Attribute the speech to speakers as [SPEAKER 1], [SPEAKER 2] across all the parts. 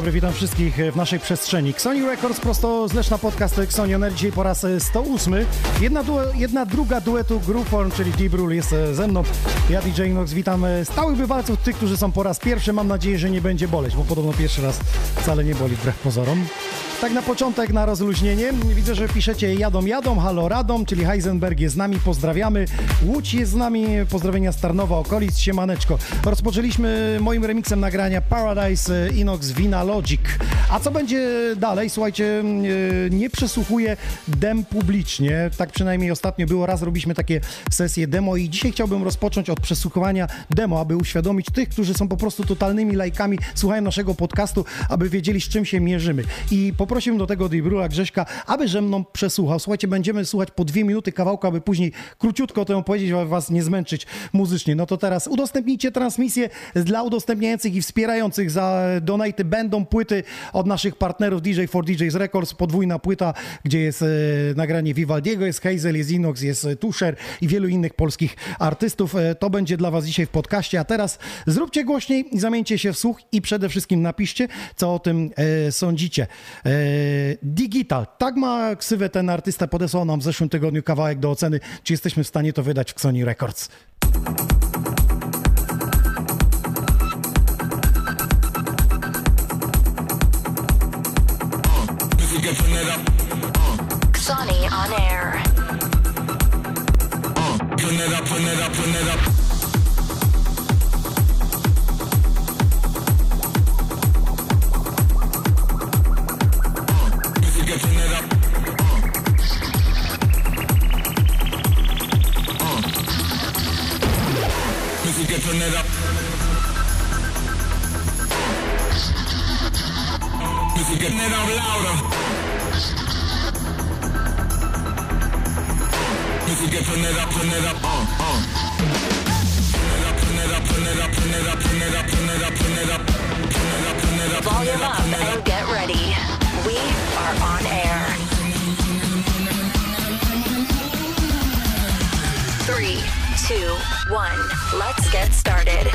[SPEAKER 1] Dobry, witam wszystkich w naszej przestrzeni. Sony Records, prosto z Leszna Podcast Xoni Oner, dzisiaj po raz 108. Jedna, jedna druga duetu Grooveform, czyli Deep Rule jest e, ze mną. Ja DJ Inox, witam e, stałych bywalców, tych, którzy są po raz pierwszy. Mam nadzieję, że nie będzie boleć, bo podobno pierwszy raz wcale nie boli, wbrew pozorom. Tak na początek, na rozluźnienie. Widzę, że piszecie jadą, jadą, halo radom, czyli Heisenberg jest z nami, pozdrawiamy. Łódź jest z nami, pozdrowienia z Tarnowa, okolic, siemaneczko. Rozpoczęliśmy moim remixem nagrania Paradise e, Inox Vina Logic. A co będzie dalej? Słuchajcie, e, nie przesłuchuję dem publicznie, tak przynajmniej ostatnio było, raz robiliśmy takie sesje demo i dzisiaj chciałbym rozpocząć od przesłuchiwania demo, aby uświadomić tych, którzy są po prostu totalnymi lajkami, słuchają naszego podcastu, aby wiedzieli z czym się mierzymy. I po poprosiłem do tego Dibrula Grześka, aby ze mną przesłuchał. Słuchajcie, będziemy słuchać po dwie minuty kawałka, aby później króciutko to powiedzieć, aby was nie zmęczyć muzycznie. No to teraz udostępnijcie transmisję dla udostępniających i wspierających za donaty. Będą płyty od naszych partnerów DJ for DJs Records, podwójna płyta, gdzie jest e, nagranie Vivaldiego, jest Hazel, jest Inox, jest e, Tusher i wielu innych polskich artystów. E, to będzie dla was dzisiaj w podcaście, a teraz zróbcie głośniej zamieńcie się w słuch i przede wszystkim napiszcie, co o tym sądzicie. E, digital, tak ma ksywę ten artysta, podesłał nam w zeszłym tygodniu kawałek do oceny, czy jesteśmy w stanie to wydać w Sony Records.
[SPEAKER 2] Sonny on air. turn it up. Getting it louder. Music get turn it up, turn it up, on, uh, on.
[SPEAKER 3] Uh. It up, it up, it up, it up, it up, it up, it up. Volume up and get ready.
[SPEAKER 2] Two, one. Let's get started.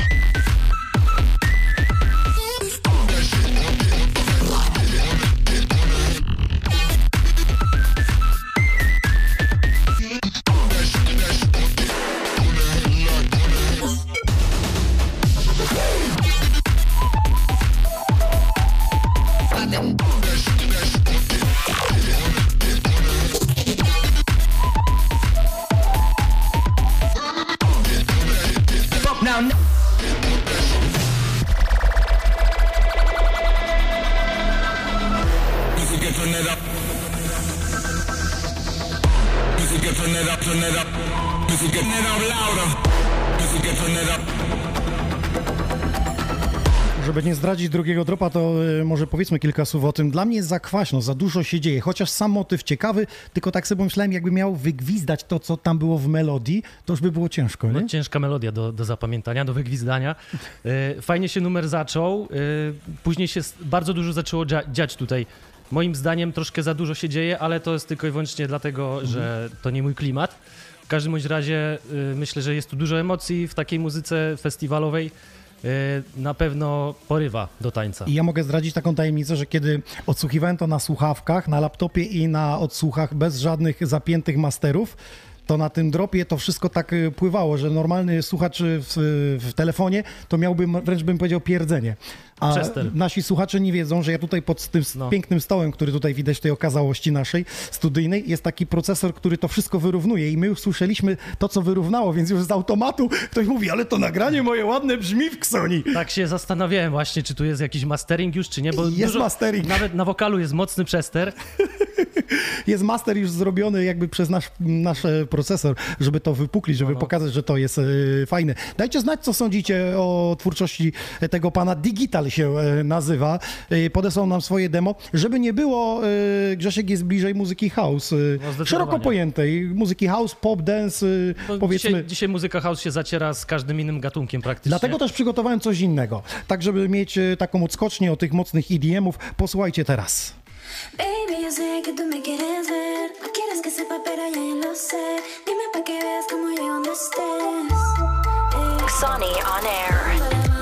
[SPEAKER 1] Żeby nie zdradzić drugiego dropa, to y, może powiedzmy kilka słów o tym. Dla mnie jest za kwaśno, za dużo się dzieje, chociaż sam motyw ciekawy, tylko tak sobie myślałem, jakby miał wygwizdać to, co tam było w melodii, to już by było ciężko, nie?
[SPEAKER 4] No, ciężka melodia do, do zapamiętania, do wygwizdania. E, Fajnie się numer zaczął, e, później się bardzo dużo zaczęło dzia- dziać tutaj. Moim zdaniem troszkę za dużo się dzieje, ale to jest tylko i wyłącznie dlatego, że to nie mój klimat. W każdym bądź razie e, myślę, że jest tu dużo emocji w takiej muzyce festiwalowej. E, Na pewno porywa do tańca.
[SPEAKER 1] I ja mogę zdradzić taką tajemnicę, że kiedy odsłuchiwałem to na słuchawkach, na laptopie i na odsłuchach bez żadnych zapiętych masterów, to na tym dropie to wszystko tak y, pływało, że normalny słuchacz y, w, w telefonie to miałby wręcz bym powiedział pierdzenie. A
[SPEAKER 4] Przester.
[SPEAKER 1] nasi słuchacze nie wiedzą, że ja tutaj pod tym
[SPEAKER 4] No.
[SPEAKER 1] pięknym stołem, który tutaj widać tej okazałości naszej studyjnej, jest taki procesor, który to wszystko wyrównuje i my już słyszeliśmy to, co wyrównało, więc już z automatu ktoś mówi, ale to nagranie moje ładne brzmi w Xoni.
[SPEAKER 4] Tak się zastanawiałem właśnie, czy tu jest jakiś mastering już, czy nie, bo
[SPEAKER 1] Jest
[SPEAKER 4] dużo,
[SPEAKER 1] mastering.
[SPEAKER 4] nawet na wokalu jest mocny przester.
[SPEAKER 1] jest master już zrobiony jakby przez nasz, nasz procesor, żeby to wypuklić, żeby
[SPEAKER 4] No, no.
[SPEAKER 1] pokazać, że to jest e, fajne. Dajcie znać, co sądzicie o twórczości tego pana. Digital się e, nazywa. E, podesłał nam swoje demo. Żeby nie było, e, Grzesiek jest bliżej muzyki house.
[SPEAKER 4] zdecydowanie.
[SPEAKER 1] szeroko pojętej. Muzyki house, pop, dance,
[SPEAKER 4] No,
[SPEAKER 1] powiedzmy.
[SPEAKER 4] dzisiaj, dzisiaj muzyka house się zaciera z każdym innym gatunkiem praktycznie.
[SPEAKER 1] Dlatego też przygotowałem coś innego. Tak, żeby mieć taką odskocznię o tych mocnych EDM-ów. Posłuchajcie teraz.
[SPEAKER 5] Baby, yo sé que tú me quieres ver. No quieres que sepa, pero ya yo lo sé. Dime pa' que veas cómo llego donde estés. Eh,
[SPEAKER 2] Sonny on air.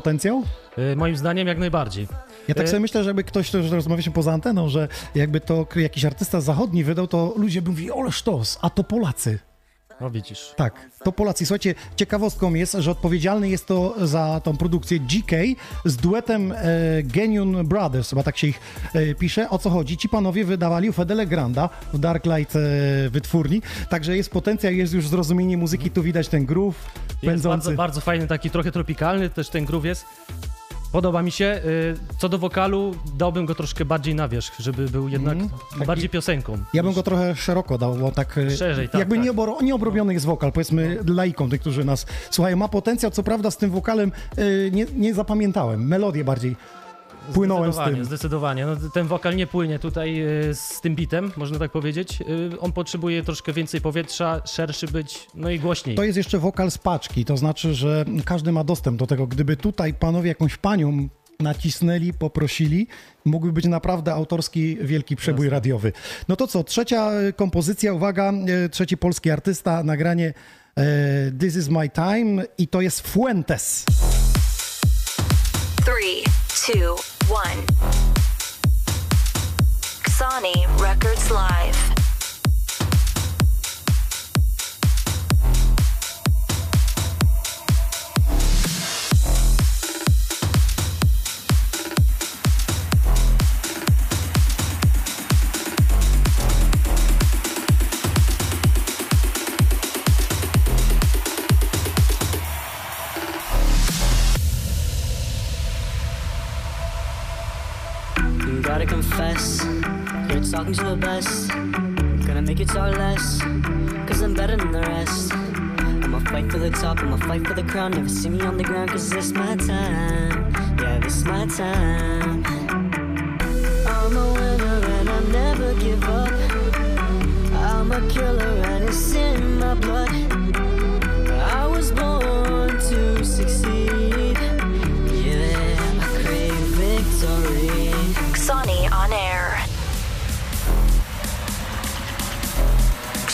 [SPEAKER 1] Potencjał?
[SPEAKER 4] Y, Moim zdaniem jak najbardziej.
[SPEAKER 1] Ja tak
[SPEAKER 4] E,
[SPEAKER 1] sobie myślę, że jakby ktoś, to rozmawialiśmy poza anteną, że jakby to jakiś artysta zachodni wydał, to ludzie by mówili, ole sztos, a to Polacy.
[SPEAKER 4] No widzisz.
[SPEAKER 1] Tak, to Polacy. Słuchajcie, ciekawostką jest, że odpowiedzialny jest to za tą produkcję GK z duetem e, Geniun Brothers, chyba tak się ich e, pisze. O co chodzi? Ci panowie wydawali u Fedele Granda w Darklight e, wytwórni, także jest potencjał, jest już zrozumienie muzyki, tu widać ten groove
[SPEAKER 4] Jest
[SPEAKER 1] pędzący.
[SPEAKER 4] bardzo, bardzo fajny, taki trochę tropikalny, też ten groove jest. Podoba mi się. Y, Co do wokalu, dałbym go troszkę bardziej na wierzch, żeby był jednak
[SPEAKER 1] Mhm. Taki-
[SPEAKER 4] bardziej piosenką.
[SPEAKER 1] Ja bym go trochę szeroko dał, bo tak e,
[SPEAKER 4] Szerzej, tak,
[SPEAKER 1] jakby
[SPEAKER 4] tak.
[SPEAKER 1] Nieobro, nieobrobiony jest wokal, powiedzmy laikom, tych, którzy nas słuchają. Ma potencjał, co prawda z tym wokalem e, nie, nie zapamiętałem, melodię bardziej płynąłem z
[SPEAKER 4] Zdecydowanie,
[SPEAKER 1] tym.
[SPEAKER 4] zdecydowanie. No, ten wokal nie płynie tutaj y, z tym bitem, można tak powiedzieć. Y, On potrzebuje troszkę więcej powietrza, szerszy być, no i głośniej.
[SPEAKER 1] To jest jeszcze wokal z paczki, to znaczy, że każdy ma dostęp do tego. Gdyby tutaj panowie jakąś panią nacisnęli, poprosili, mógłby być naprawdę autorski wielki przebój radiowy. No to co, trzecia e, kompozycja, uwaga, e, trzeci polski artysta, nagranie e, This is my time i to jest Fuentes.
[SPEAKER 2] Three, two, one. Sony Records Live.
[SPEAKER 6] To the best. Gonna make it talk less, cause I'm better than the rest. I'ma fight for the top, I'ma fight for the crown. Never see me on the ground, cause this my time. Yeah, this my time. I'm a winner and I never give up. I'm a killer and it's in my blood.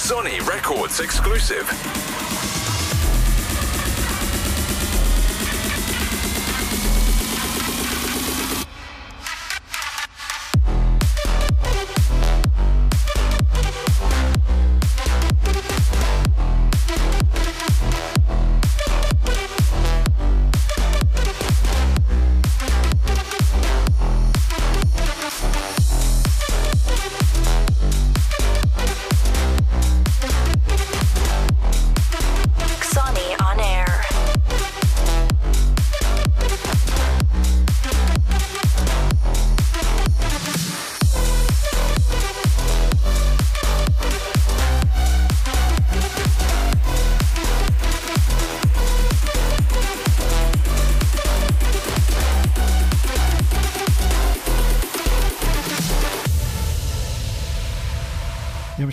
[SPEAKER 2] Sony
[SPEAKER 7] Records exclusive.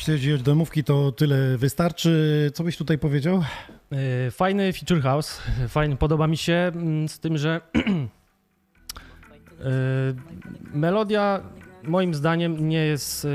[SPEAKER 1] O domówki, to tyle wystarczy. Co byś tutaj powiedział?
[SPEAKER 4] Y, Fajny feature house, fajny, podoba mi się, mm, z tym, że y, melodia moim zdaniem nie jest y,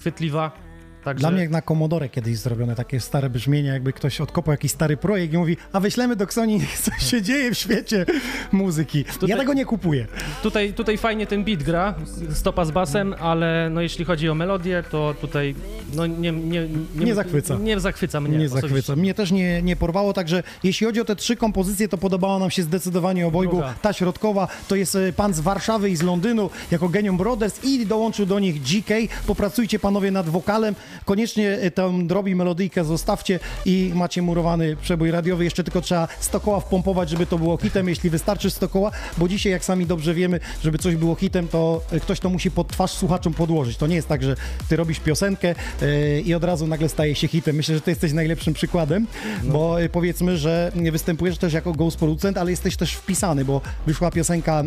[SPEAKER 4] chwytliwa. Także
[SPEAKER 1] Dla mnie jak na Commodore kiedyś zrobione takie stare brzmienie, jakby ktoś odkopał jakiś stary projekt i mówi, a wyślemy do Xoni, co się dzieje w świecie muzyki. Ja
[SPEAKER 4] Tutaj-
[SPEAKER 1] tego nie kupuję.
[SPEAKER 4] tutaj, tutaj fajnie ten beat gra, stopa z basem, ale no, jeśli chodzi o melodię, to tutaj no, nie, nie,
[SPEAKER 1] Nie zachwyca.
[SPEAKER 4] Nie zachwyca mnie.
[SPEAKER 1] Nie,
[SPEAKER 4] osobiście.
[SPEAKER 1] zachwyca. Mnie też nie, nie porwało, także jeśli chodzi o te trzy kompozycje, to podobała nam się zdecydowanie obojgu.
[SPEAKER 4] Druga.
[SPEAKER 1] Ta środkowa to jest e, pan z Warszawy i z Londynu jako Genium Brothers i dołączył do nich GK. Popracujcie panowie nad wokalem. Koniecznie e, tę drobi melodyjkę zostawcie i macie murowany przebój radiowy. Jeszcze tylko trzeba 100 koła wpompować, żeby to było hitem, jeśli wystarczy 100 koła, bo dzisiaj jak sami dobrze wiemy, żeby coś było hitem, to e, ktoś to musi pod twarz słuchaczom podłożyć. To nie jest tak, że ty robisz piosenkę e, i od razu nagle staje się hitem. Myślę, że ty jesteś najlepszym przykładem, bo e, powiedzmy, że występujesz też jako ghost producent, ale jesteś też wpisany, bo wyszła piosenka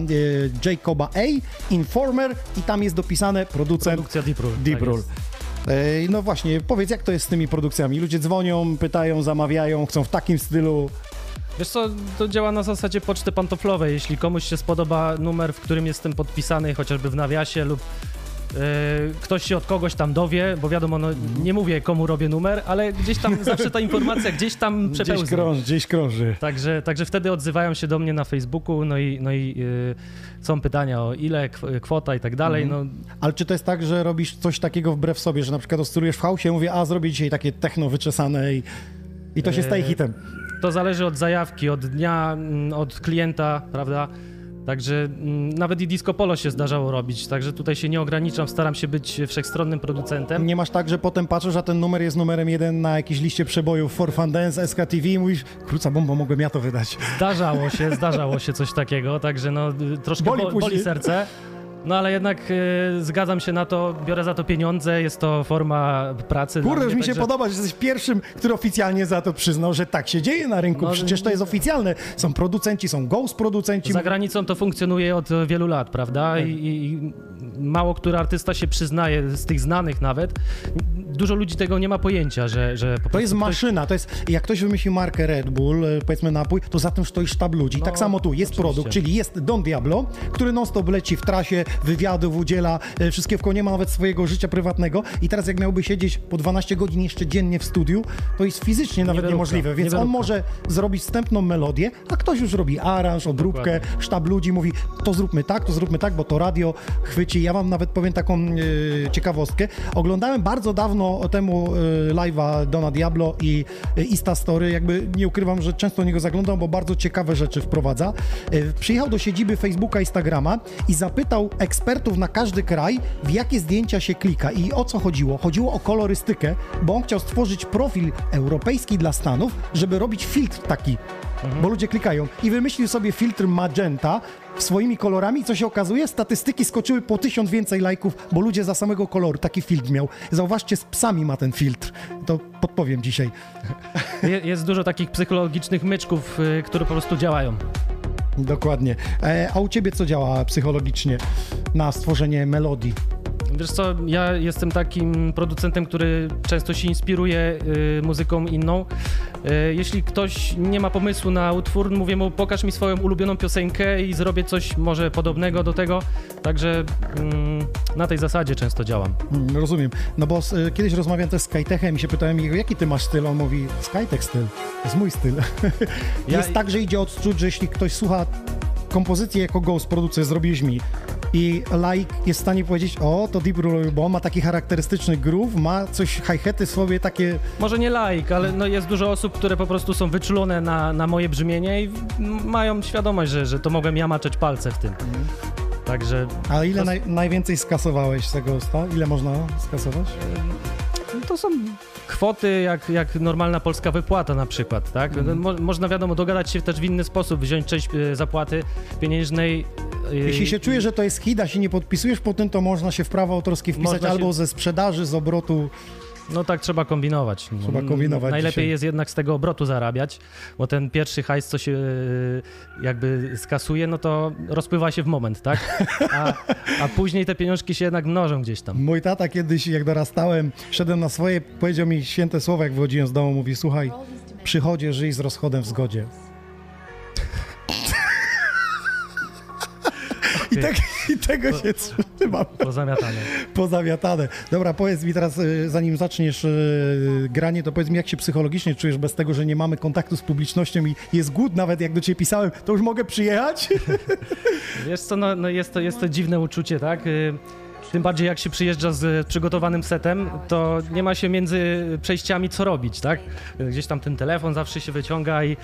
[SPEAKER 1] Jacoba A, Informer i tam jest dopisane producent
[SPEAKER 4] Produkcja Deep Rule.
[SPEAKER 1] Deep
[SPEAKER 4] tak
[SPEAKER 1] Rule. No właśnie, powiedz, jak to jest z tymi produkcjami? Ludzie dzwonią, pytają, zamawiają, chcą w takim stylu.
[SPEAKER 4] Wiesz co, to działa na zasadzie poczty pantoflowej. Jeśli komuś się spodoba numer, w którym jestem podpisany, chociażby w nawiasie lub ktoś się od kogoś tam dowie, bo wiadomo, no, nie mówię komu robię numer, ale gdzieś tam zawsze ta informacja gdzieś tam
[SPEAKER 1] Gdzieś
[SPEAKER 4] przepełzła.
[SPEAKER 1] krąży, gdzieś krąży.
[SPEAKER 4] Także, także wtedy odzywają się do mnie na Facebooku, no i, no i y, są pytania o ile, kw- kwota i tak dalej.
[SPEAKER 1] Mhm.
[SPEAKER 4] No,
[SPEAKER 1] Ale czy to jest tak, że robisz coś takiego wbrew sobie, że na przykład oscylujesz w hausie, mówię, a zrobię dzisiaj takie techno wyczesane i, i to się staje
[SPEAKER 4] Eee,
[SPEAKER 1] hitem.
[SPEAKER 4] to zależy od zajawki, od dnia, mm, od klienta, prawda? Także mm, nawet i disco polo się zdarzało robić, także tutaj się nie ograniczam, staram się być wszechstronnym producentem.
[SPEAKER 1] Nie masz tak, że potem patrzysz, a ten numer jest numerem jeden na jakiejś liście przebojów For Fun Dance, SKTV i mówisz, kruca bomba, mogłem ja to wydać.
[SPEAKER 4] Zdarzało się, zdarzało się coś takiego, także no y, troszkę
[SPEAKER 1] Boli
[SPEAKER 4] boli, boli, serce. No ale jednak y, zgadzam się na to, biorę za to pieniądze, jest to forma pracy.
[SPEAKER 1] Kurde, już mi się
[SPEAKER 4] także-
[SPEAKER 1] podoba, że jesteś pierwszym, który oficjalnie za to przyznał, że tak się dzieje na rynku.
[SPEAKER 4] No,
[SPEAKER 1] Przecież to jest oficjalne. Są producenci, są ghost producenci.
[SPEAKER 4] Za granicą to funkcjonuje od wielu lat, prawda?
[SPEAKER 1] Tak.
[SPEAKER 4] I, i, mało który artysta się przyznaje, z tych znanych nawet. Dużo ludzi tego nie ma pojęcia, że, że po
[SPEAKER 1] To jest
[SPEAKER 4] ktoś-
[SPEAKER 1] maszyna, to jest, jak ktoś wymyślił markę Red Bull, e, powiedzmy napój, to za tym stoi sztab ludzi.
[SPEAKER 4] No,
[SPEAKER 1] tak samo tu jest
[SPEAKER 4] oczywiście.
[SPEAKER 1] produkt, czyli jest Don Diablo, który non-stop leci w trasie, wywiadów udziela, e, wszystkiego, nie ma nawet swojego życia prywatnego i teraz jak miałby siedzieć po 12 godzin jeszcze dziennie w studiu, to jest fizycznie nawet
[SPEAKER 4] Niewiarygodne,
[SPEAKER 1] niemożliwe, więc on
[SPEAKER 4] niewiarygodne.
[SPEAKER 1] może zrobić wstępną melodię, a ktoś już robi aranż, obróbkę,
[SPEAKER 4] Dokładnie.
[SPEAKER 1] sztab ludzi mówi, to zróbmy tak, to zróbmy tak, bo to radio chwyci. Ja wam nawet powiem taką e, ciekawostkę. Oglądałem bardzo dawno temu e, live'a Dona Diablo i e, Insta Story. Jakby nie ukrywam, że często niego zaglądam, bo bardzo ciekawe rzeczy wprowadza. E, przyjechał do siedziby Facebooka, Instagrama i zapytał ekspertów na każdy kraj, w jakie zdjęcia się klika i o co chodziło. Chodziło o kolorystykę, bo on chciał stworzyć profil europejski dla Stanów, żeby robić filtr taki bo ludzie klikają. I wymyślił sobie filtr magenta swoimi kolorami, co się okazuje, statystyki skoczyły po tysiąc więcej lajków, bo ludzie za samego koloru taki filtr miał. Zauważcie, z psami ma ten filtr. To podpowiem dzisiaj.
[SPEAKER 4] Je- Jest dużo takich psychologicznych myczków, y, które po prostu działają.
[SPEAKER 1] Dokładnie. E, a u ciebie co działa psychologicznie na stworzenie melodii?
[SPEAKER 4] Wiesz co, ja jestem takim producentem, który często się inspiruje y, muzyką inną. Y, jeśli ktoś nie ma pomysłu na utwór, mówię mu, pokaż mi swoją ulubioną piosenkę i zrobię coś może podobnego do tego. Także mm, na tej zasadzie często działam.
[SPEAKER 1] Mm, rozumiem. No bo e, kiedyś rozmawiałem też z Skytechem i się pytałem jego, jaki ty masz styl? On mówi, Skytech styl. To jest mój styl.
[SPEAKER 4] Ja-
[SPEAKER 1] jest tak, że idzie odczuć, że jeśli ktoś słucha kompozycji jako ghost producer zrobiłeś mi i like jest w stanie powiedzieć, o, to Deep Roll, bo on ma taki charakterystyczny groove, ma coś, hi-haty sobie takie,
[SPEAKER 4] Może nie like, ale no jest dużo osób, które po prostu są wyczulone na, na moje brzmienie i mają świadomość, że, że to mogłem ja maczeć palce w tym. Także
[SPEAKER 1] a ile
[SPEAKER 4] To-
[SPEAKER 1] naj, najwięcej skasowałeś z tego sta? Ile można skasować?
[SPEAKER 4] To są kwoty jak, jak normalna polska wypłata na przykład, tak?
[SPEAKER 1] Mhm.
[SPEAKER 4] Mo, można wiadomo dogadać się też w inny sposób, wziąć część e, zapłaty pieniężnej. e,
[SPEAKER 1] Jeśli się czuje, że to jest hit, a się nie podpisujesz po tym, to można się w prawo autorskie wpisać
[SPEAKER 4] Można się-
[SPEAKER 1] albo ze sprzedaży, z obrotu.
[SPEAKER 4] No tak trzeba kombinować. No,
[SPEAKER 1] Trzeba kombinować
[SPEAKER 4] Najlepiej
[SPEAKER 1] dzisiaj.
[SPEAKER 4] jest jednak z tego obrotu zarabiać, bo ten pierwszy hajs, co się e, jakby skasuje, no to rozpływa się w moment, tak? A, a później te pieniążki się jednak mnożą gdzieś tam.
[SPEAKER 1] Mój tata kiedyś, jak dorastałem, szedłem na swoje, powiedział mi święte słowa, jak wychodziłem z domu, mówi, słuchaj, przychodzie, żyj z rozchodem w zgodzie. I, tak, I tego się trzymam.
[SPEAKER 4] Pozamiatane.
[SPEAKER 1] Pozamiatane. Dobra, powiedz mi teraz, y, zanim zaczniesz y, granie, to powiedz mi, jak się psychologicznie czujesz bez tego, że nie mamy kontaktu z publicznością i jest głód, nawet jak do ciebie pisałem, to już mogę przyjechać?
[SPEAKER 4] Wiesz co, no, no jest, to, jest to dziwne uczucie, tak? Y, Tym bardziej jak się przyjeżdża z przygotowanym setem, to nie ma się między przejściami co robić, tak? Gdzieś tam ten telefon zawsze się wyciąga i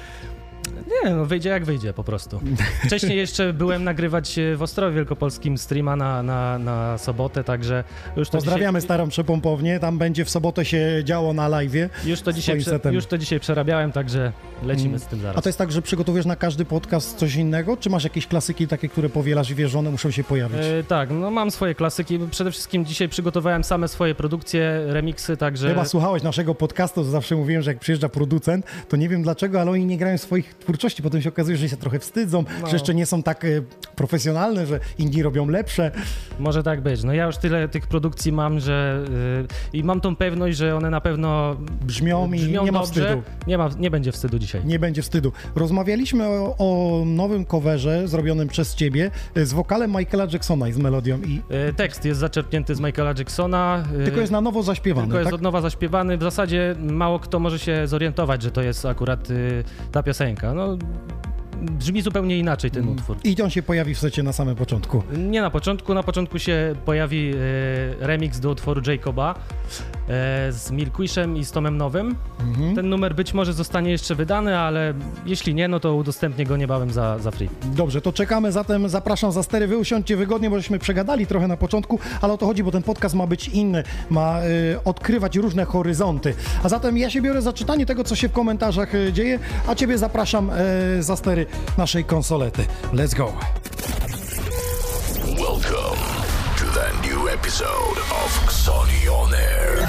[SPEAKER 4] nie, no wyjdzie jak wyjdzie po prostu. Wcześniej jeszcze byłem nagrywać e, w Ostrowie Wielkopolskim streama na, na, na sobotę, także już to
[SPEAKER 1] Pozdrawiamy
[SPEAKER 4] dzisiaj,
[SPEAKER 1] starą przepompownię, tam będzie w sobotę się działo na live'ie.
[SPEAKER 4] już to, dzisiaj, prze, już to dzisiaj przerabiałem, także lecimy z tym zaraz.
[SPEAKER 1] A to jest tak, że przygotowujesz na każdy podcast coś innego, czy masz jakieś klasyki takie, które powielasz i wiesz, że one muszą się pojawić?
[SPEAKER 4] E, tak, no mam swoje klasyki. Przede wszystkim dzisiaj przygotowałem same swoje produkcje, remiksy, także...
[SPEAKER 1] Chyba słuchałeś naszego podcastu, to zawsze mówiłem, że jak przyjeżdża producent, to nie wiem dlaczego, ale oni nie grają swoich twórczości. Potem się okazuje, że się trochę wstydzą,
[SPEAKER 4] No.
[SPEAKER 1] że jeszcze nie są tak e, profesjonalne, że inni robią lepsze.
[SPEAKER 4] Może tak być. No ja już tyle tych produkcji mam, że y, i mam tą pewność, że one na pewno
[SPEAKER 1] Brzmią i
[SPEAKER 4] brzmią
[SPEAKER 1] nie ma
[SPEAKER 4] dobrze.
[SPEAKER 1] wstydu.
[SPEAKER 4] Nie, ma, nie będzie wstydu dzisiaj.
[SPEAKER 1] Nie będzie wstydu. Rozmawialiśmy o, o nowym coverze zrobionym przez ciebie y, z wokalem Michaela Jacksona i z melodią. I
[SPEAKER 4] tekst jest zaczerpnięty z Michaela Jacksona.
[SPEAKER 1] tylko jest na nowo zaśpiewany,
[SPEAKER 4] Tylko jest
[SPEAKER 1] tak?
[SPEAKER 4] od nowa zaśpiewany. W zasadzie mało kto może się zorientować, że to jest akurat ta piosenka. No, brzmi zupełnie inaczej ten utwór.
[SPEAKER 1] I on się pojawi w secie na samym początku.
[SPEAKER 4] Nie na początku. Na początku się pojawi y, remix do utworu Jacoba z Milkwishem i z Tomem Nowym.
[SPEAKER 1] Mhm.
[SPEAKER 4] Ten numer być może zostanie jeszcze wydany, ale jeśli nie, no to udostępnię go niebawem za, za free.
[SPEAKER 1] Dobrze, to czekamy, zatem zapraszam za stery, wy usiądźcie wygodnie, bo żeśmy przegadali trochę na początku, ale o to chodzi, bo ten podcast ma być inny, ma y, odkrywać różne horyzonty. A zatem ja się biorę za czytanie tego, co się w komentarzach y, dzieje, a ciebie zapraszam y, za stery naszej konsolety. Let's go!
[SPEAKER 8] Welcome to the new episode of Xoni On Air.
[SPEAKER 3] We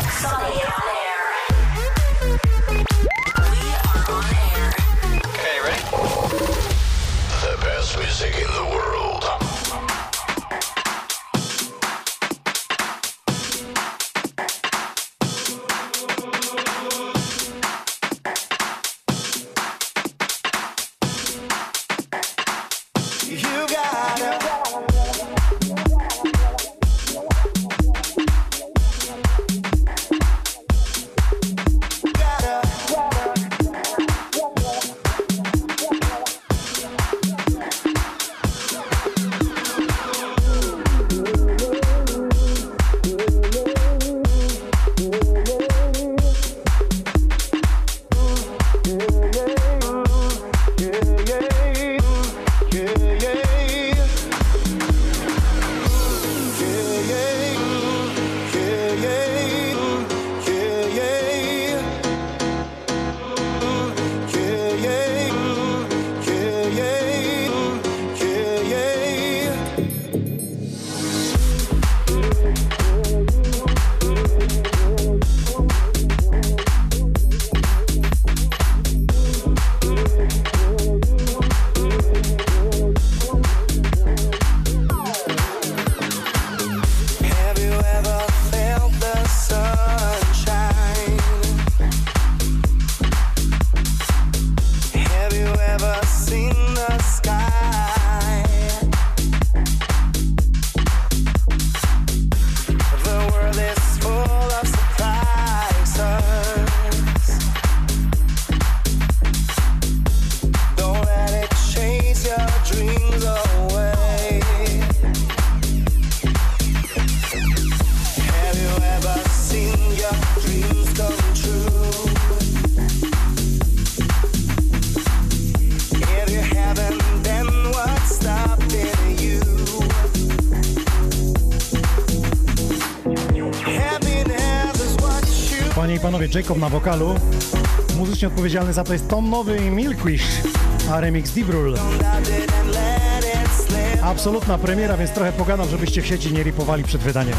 [SPEAKER 3] are on air. Okay, ready?
[SPEAKER 8] The best music in the world.
[SPEAKER 1] Jacob na wokalu. Muzycznie odpowiedzialny za to jest Tom Nowy i Milkwish, a remix Dibrul. Absolutna premiera, więc trochę pogadam, żebyście w sieci nie ripowali przed wydaniem.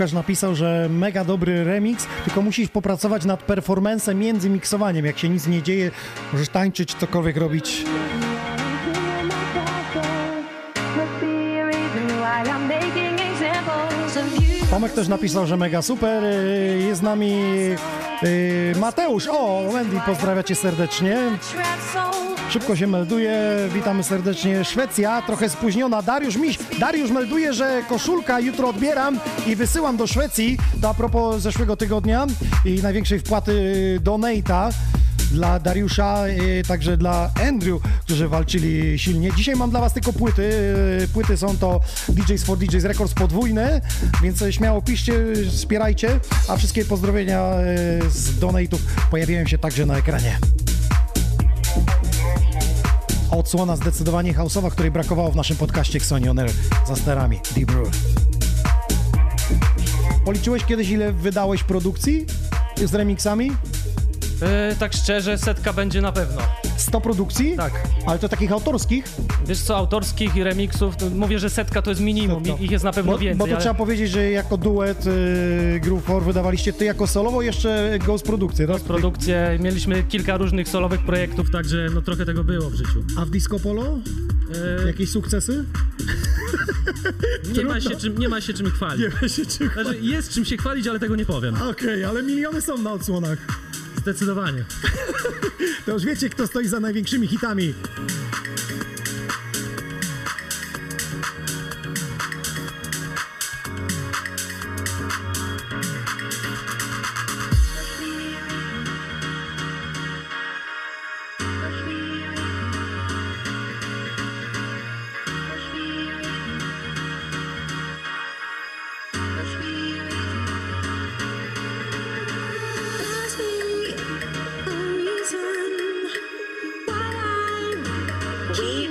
[SPEAKER 1] Łukasz napisał, że mega dobry remix, tylko musisz popracować nad performancem między miksowaniem. Jak się nic nie dzieje, możesz tańczyć, cokolwiek robić. Tomek też napisał, że mega super. Y, Jest z nami y, Mateusz. O, Wendy, pozdrawia cię serdecznie. Szybko się melduje. Witamy serdecznie. Szwecja, trochę spóźniona. Dariusz Miś. Dariusz melduje, że koszulka jutro odbieram i wysyłam do Szwecji. To a propos zeszłego tygodnia i największej wpłaty do Nate'a dla Dariusza, y, także dla Andrew, którzy walczyli silnie. Dzisiaj mam dla Was tylko płyty. Y, Płyty są to DJs for DJs Records podwójne, więc śmiało piszcie, wspierajcie, a wszystkie pozdrowienia y, z donate'ów pojawiają się także na ekranie. Odsłona zdecydowanie house'owa, której brakowało w naszym podcaście Xoni On Air za sterami Deep Brew. Policzyłeś kiedyś, ile wydałeś produkcji z remixami?
[SPEAKER 4] E, tak szczerze, setka będzie na pewno.
[SPEAKER 1] 100 produkcji?
[SPEAKER 4] Tak.
[SPEAKER 1] Ale to takich autorskich?
[SPEAKER 4] Wiesz co, autorskich i remixów, mówię, że setka to jest minimum,
[SPEAKER 1] Setka.
[SPEAKER 4] ich jest na pewno
[SPEAKER 1] Bo,
[SPEAKER 4] więcej.
[SPEAKER 1] bo to
[SPEAKER 4] ale...
[SPEAKER 1] trzeba powiedzieć, że jako duet y, Groove 4 wydawaliście ty jako solowo, jeszcze Ghost produkcję, tak?
[SPEAKER 4] Produkcję, mieliśmy kilka różnych solowych projektów, także no trochę tego było w życiu.
[SPEAKER 1] A w Disco Polo?
[SPEAKER 4] E,
[SPEAKER 1] Jakieś sukcesy?
[SPEAKER 4] nie, ma się czym, nie ma się czym chwalić.
[SPEAKER 1] Nie wiem się czy...
[SPEAKER 4] Znaczy, jest czym się chwalić, ale tego nie powiem.
[SPEAKER 1] Okej, ale miliony są na odsłonach.
[SPEAKER 4] Zdecydowanie.
[SPEAKER 1] To już wiecie, kto stoi za największymi hitami.
[SPEAKER 2] We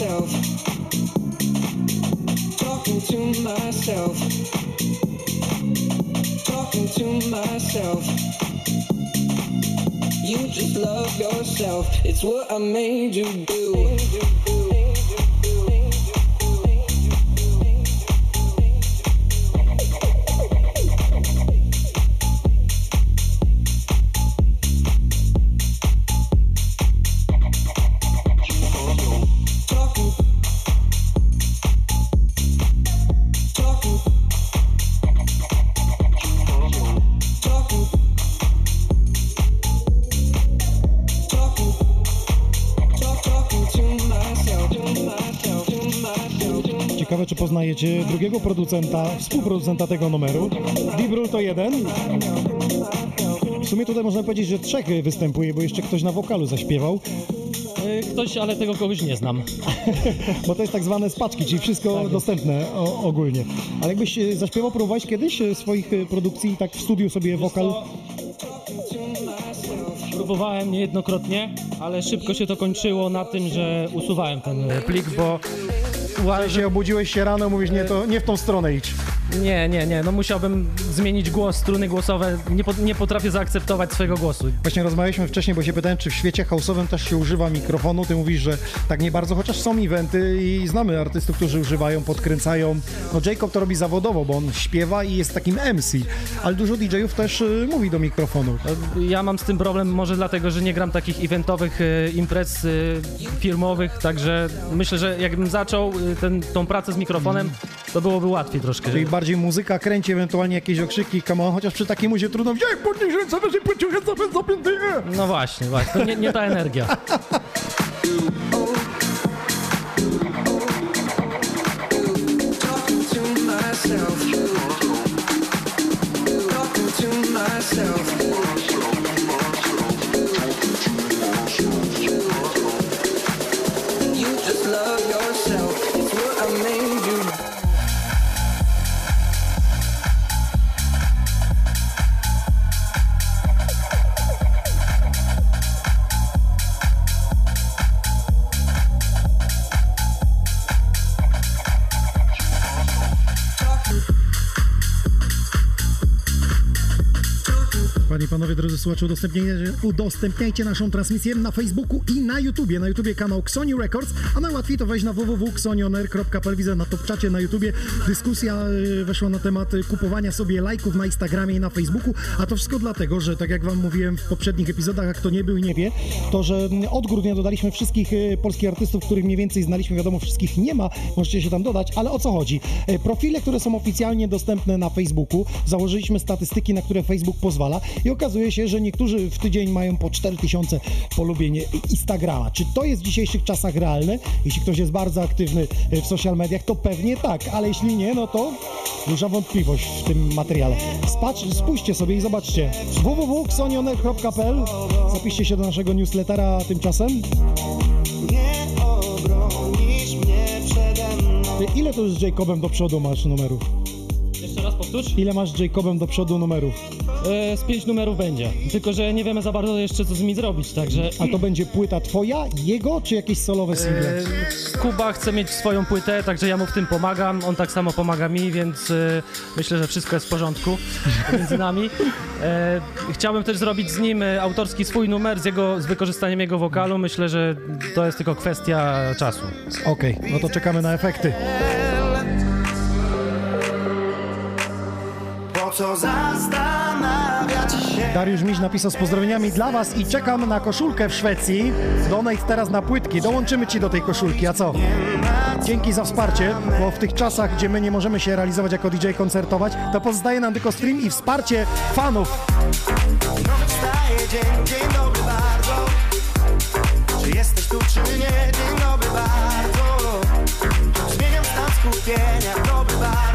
[SPEAKER 8] myself. Talking to myself. Talking to myself. You just love yourself. It's what I made you
[SPEAKER 1] drugiego producenta, współproducenta tego numeru. Dibrul to jeden. W sumie tutaj można powiedzieć, że trzech występuje, bo jeszcze ktoś na wokalu zaśpiewał,
[SPEAKER 4] E, Ktoś, ale tego kogoś nie znam.
[SPEAKER 1] bo to jest tak zwane spaczki, czyli wszystko dostępne o, ogólnie. Ale jakbyś e, zaśpiewał, próbowałeś kiedyś e, swoich produkcji, tak w studiu sobie wokal?
[SPEAKER 4] Próbowałem niejednokrotnie, ale szybko się to kończyło na tym, że usuwałem ten plik, bo uważam,
[SPEAKER 1] Się obudziłeś się rano, mówisz, nie, to nie w tą stronę idź.
[SPEAKER 4] Nie, nie, nie, no musiałbym zmienić głos, struny głosowe, nie, po, nie potrafię zaakceptować swojego głosu.
[SPEAKER 1] Właśnie rozmawialiśmy wcześniej, bo się pytałem, czy w świecie house'owym też się używa mikrofonu. Ty mówisz, że tak nie bardzo, chociaż są eventy i znamy artystów, którzy używają, podkręcają. No Jacob to robi zawodowo, bo on śpiewa i jest takim MC, ale dużo DJ-ów też y, mówi do mikrofonu.
[SPEAKER 4] Ja mam z tym problem może dlatego, że nie gram takich eventowych e, imprez e, firmowych, także myślę, że jakbym zaczął e, ten, tą pracę z mikrofonem, to byłoby łatwiej troszkę.
[SPEAKER 1] Czyli bardziej muzyka kręci, ewentualnie jakieś okrzyki, come on, chociaż przy takiej muzie trudno wziąć, podnieś ręce, weź pociąg ręce, zapięty, nie.
[SPEAKER 4] No właśnie, właśnie, to nie, nie ta energia.
[SPEAKER 8] Myself.
[SPEAKER 1] Panowie, drodzy słuchacze, udostępniajcie, udostępniajcie naszą transmisję na Facebooku i na YouTubie. Na YouTubie kanał Xoni Records, a najłatwiej to wejść na www.xonioner.pl. Widzę na topczacie na YouTubie. Dyskusja y, weszła na temat y, kupowania sobie lajków na Instagramie i na Facebooku, a to wszystko dlatego, że tak jak wam mówiłem w poprzednich epizodach, jak to nie był i nie wie, to że od grudnia dodaliśmy wszystkich y, polskich artystów, których mniej więcej znaliśmy, wiadomo, wszystkich nie ma, możecie się tam dodać, ale o co chodzi? Profile, które są oficjalnie dostępne na Facebooku, założyliśmy statystyki, na które Facebook pozwala i okazuje się, że niektórzy w tydzień mają po 4000 polubień Instagrama. Czy to jest w dzisiejszych czasach realne? Jeśli ktoś jest bardzo aktywny y, w social mediach, to pewnie tak, ale jeśli nie, no to duża wątpliwość w tym materiale. Spacz, spójrzcie sobie i zobaczcie www.xonioner.pl Zapiszcie się do naszego newslettera tymczasem.
[SPEAKER 8] Nie obronisz mnie przede mną.
[SPEAKER 1] Ty, Ile to już z Jacobem do przodu masz numerów?
[SPEAKER 4] Powtórz?
[SPEAKER 1] Ile masz z Jacobem do przodu numerów?
[SPEAKER 4] E, z pięć numerów będzie, tylko że nie wiemy za bardzo jeszcze co z nimi zrobić, także...
[SPEAKER 1] A to będzie płyta twoja, jego, czy jakieś solowe single?
[SPEAKER 4] E, Kuba chce mieć swoją płytę, także ja mu w tym pomagam, on tak samo pomaga mi, więc e, myślę, że wszystko jest w porządku między nami. E, chciałbym też zrobić z nim e, autorski swój numer z, jego, z wykorzystaniem jego wokalu, myślę, że to jest tylko kwestia czasu.
[SPEAKER 1] Okej, no to czekamy na efekty.
[SPEAKER 8] Co zastanawiać się?
[SPEAKER 1] Dariusz Miś napisał z pozdrowieniami dla was i czekam na koszulkę w Szwecji. Donate teraz na płytki, dołączymy ci do tej koszulki, a co? Dzięki za wsparcie, bo w tych czasach, gdzie my nie możemy się realizować jako DJ, koncertować, to pozostaje nam tylko stream i wsparcie fanów.
[SPEAKER 8] Nowy wstaje dzień, dzień dobry bardzo. Czy jesteś tu, czy nie? Dzień dobry bardzo. Zmieniam stan skupienia, dobry bardzo.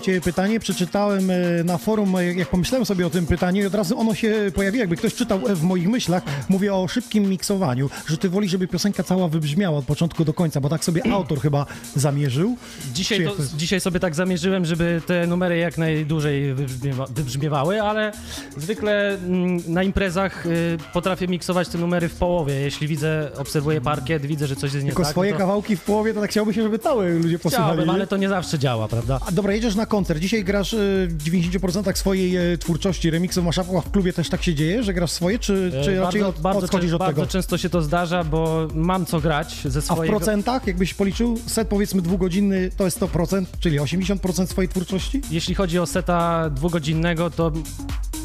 [SPEAKER 1] Do ciebie pytanie, przeczytałem e, na forum, e, jak pomyślałem sobie o tym pytaniu i od razu ono się pojawiło, jakby ktoś czytał e, w moich myślach. Mówię o szybkim miksowaniu, że ty woli, żeby piosenka cała wybrzmiała od początku do końca, bo tak sobie autor chyba zamierzył.
[SPEAKER 4] Dzisiaj, to, dzisiaj sobie tak zamierzyłem, żeby te numery jak najdłużej wybrzmiewa, wybrzmiewały, ale zwykle mm, na imprezach y, potrafię miksować te numery w połowie. Jeśli widzę, obserwuję parkiet, widzę, że coś jest nie
[SPEAKER 1] Tylko
[SPEAKER 4] tak,
[SPEAKER 1] swoje
[SPEAKER 4] no to
[SPEAKER 1] kawałki w połowie, to tak chciałby się, żeby całe ludzie posłuchali.
[SPEAKER 4] chciałbym,
[SPEAKER 1] nie?
[SPEAKER 4] ale to nie zawsze działa, prawda?
[SPEAKER 1] A dobra, jedziesz na koncert. Dzisiaj grasz e, w 90% swojej e, twórczości, remiksów masz, a w klubie też tak się dzieje, że grasz swoje, czy, czy
[SPEAKER 4] E,
[SPEAKER 1] raczej od, odchodzisz
[SPEAKER 4] czę-
[SPEAKER 1] od
[SPEAKER 4] bardzo
[SPEAKER 1] tego?
[SPEAKER 4] często się to zdarza, bo mam co grać ze
[SPEAKER 1] A w
[SPEAKER 4] swojego...
[SPEAKER 1] procentach, jakbyś policzył, set powiedzmy dwugodzinny to jest 100%, czyli 80% swojej twórczości?
[SPEAKER 4] Jeśli chodzi o seta dwugodzinnego, to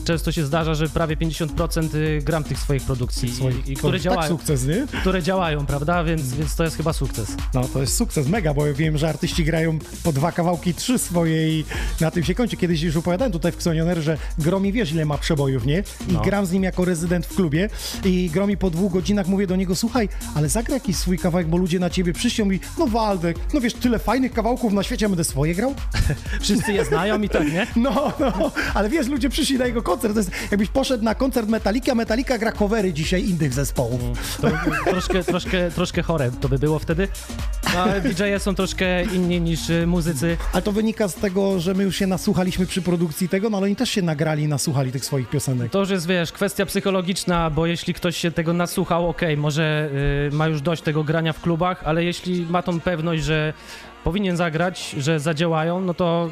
[SPEAKER 4] często się zdarza, że prawie 50% y, gram tych swoich produkcji,
[SPEAKER 1] Swoich,
[SPEAKER 4] i, które,
[SPEAKER 1] tak
[SPEAKER 4] działają,
[SPEAKER 1] sukces, nie?
[SPEAKER 4] które działają, prawda? Więc, więc to jest chyba sukces.
[SPEAKER 1] No to jest sukces, mega, bo ja wiem, że artyści grają po dwa kawałki, trzy swoje i na tym się kończy. Kiedyś już opowiadałem tutaj w Xonioner, że Gromi wiesz ile ma przebojów, nie? I
[SPEAKER 4] No.
[SPEAKER 1] gram z nim jako rezydent w klubie i Gromi po dwóch godzinach mówię do niego, słuchaj, ale zagraj jakiś swój kawałek, bo ludzie na ciebie przyjdą i no Waldek, no wiesz, tyle fajnych kawałków na świecie, ja będę swoje grał?
[SPEAKER 4] Wszyscy je znają i tak, nie?
[SPEAKER 1] No, no, ale wiesz, ludzie przyszli na jego koncert, to jest jakbyś poszedł na koncert Metallica, a Metallica gra covery dzisiaj innych zespołów.
[SPEAKER 4] To troszkę, troszkę, troszkę chore to by było wtedy. No, ale DJ-e są troszkę inni niż y, muzycy.
[SPEAKER 1] Ale to wynika z tego, że my już się nasłuchaliśmy przy produkcji tego, no ale oni też się nagrali i nasłuchali tych swoich piosenek.
[SPEAKER 4] To już jest, wiesz, kwestia psychologiczna, bo jeśli ktoś się tego nasłuchał, okej, może y, ma już dość tego grania w klubach, ale jeśli ma tą pewność, że powinien zagrać, że zadziałają, no to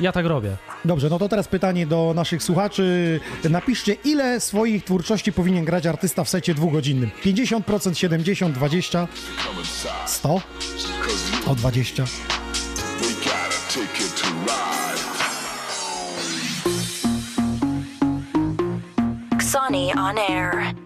[SPEAKER 4] ja tak robię.
[SPEAKER 1] Dobrze, no to teraz pytanie do naszych słuchaczy. Napiszcie, ile swoich twórczości powinien grać artysta w secie dwugodzinnym? 50%, 70, 20, 100, o 20.
[SPEAKER 7] We got a ticket to ride.
[SPEAKER 2] Xani on air.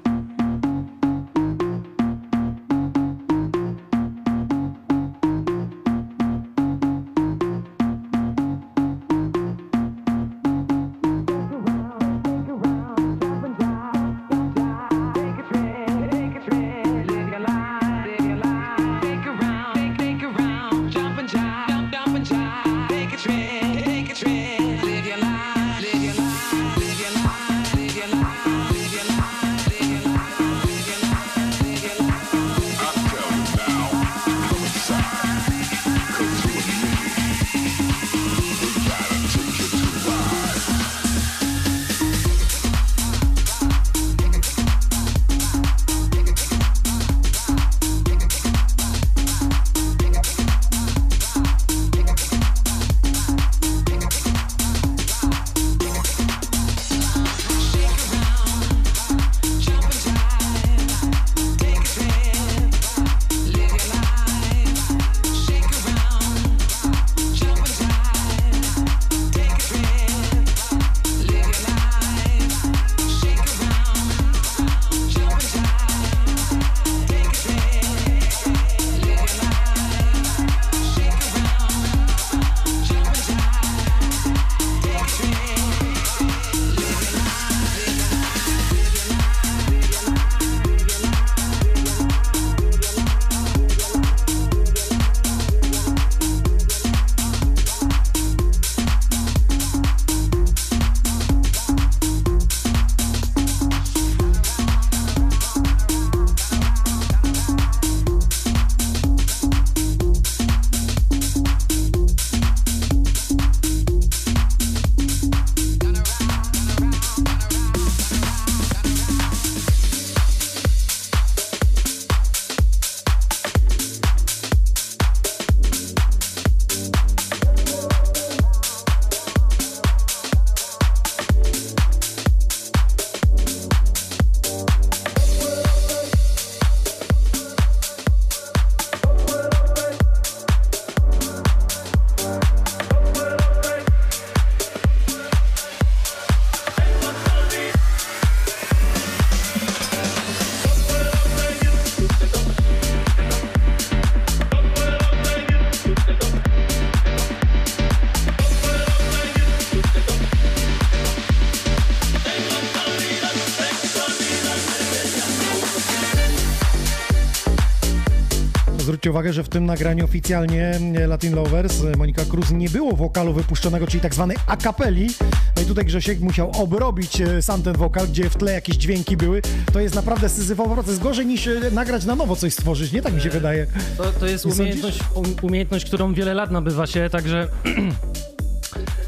[SPEAKER 1] Zwróćcie uwagę, że w tym nagraniu oficjalnie e, Latin Lovers e, Monika Cruz nie było wokalu wypuszczonego, czyli tak zwanej a cappelli. No i tutaj Grzesiek musiał obrobić e, sam ten wokal, gdzie w tle jakieś dźwięki były. To jest naprawdę syzyfowy proces. Gorzej niż nagrać na nowo coś stworzyć, nie? Tak mi się wydaje.
[SPEAKER 4] To, to jest umiejętność, um, umiejętność, którą wiele lat nabywa się, także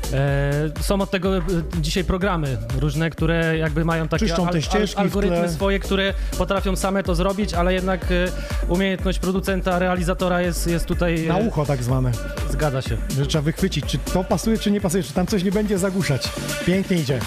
[SPEAKER 4] są od tego e, dzisiaj programy różne, które jakby mają takie
[SPEAKER 1] Czyszczą te ścieżki
[SPEAKER 4] algorytmy swoje, które potrafią same to zrobić, ale jednak e, umiejętność producenta, realizatora jest, jest tutaj... e,
[SPEAKER 1] Na ucho tak zwane.
[SPEAKER 4] Zgadza się.
[SPEAKER 1] Że trzeba wychwycić, czy to pasuje, czy nie pasuje, czy tam coś nie będzie zagłuszać. Pięknie idzie.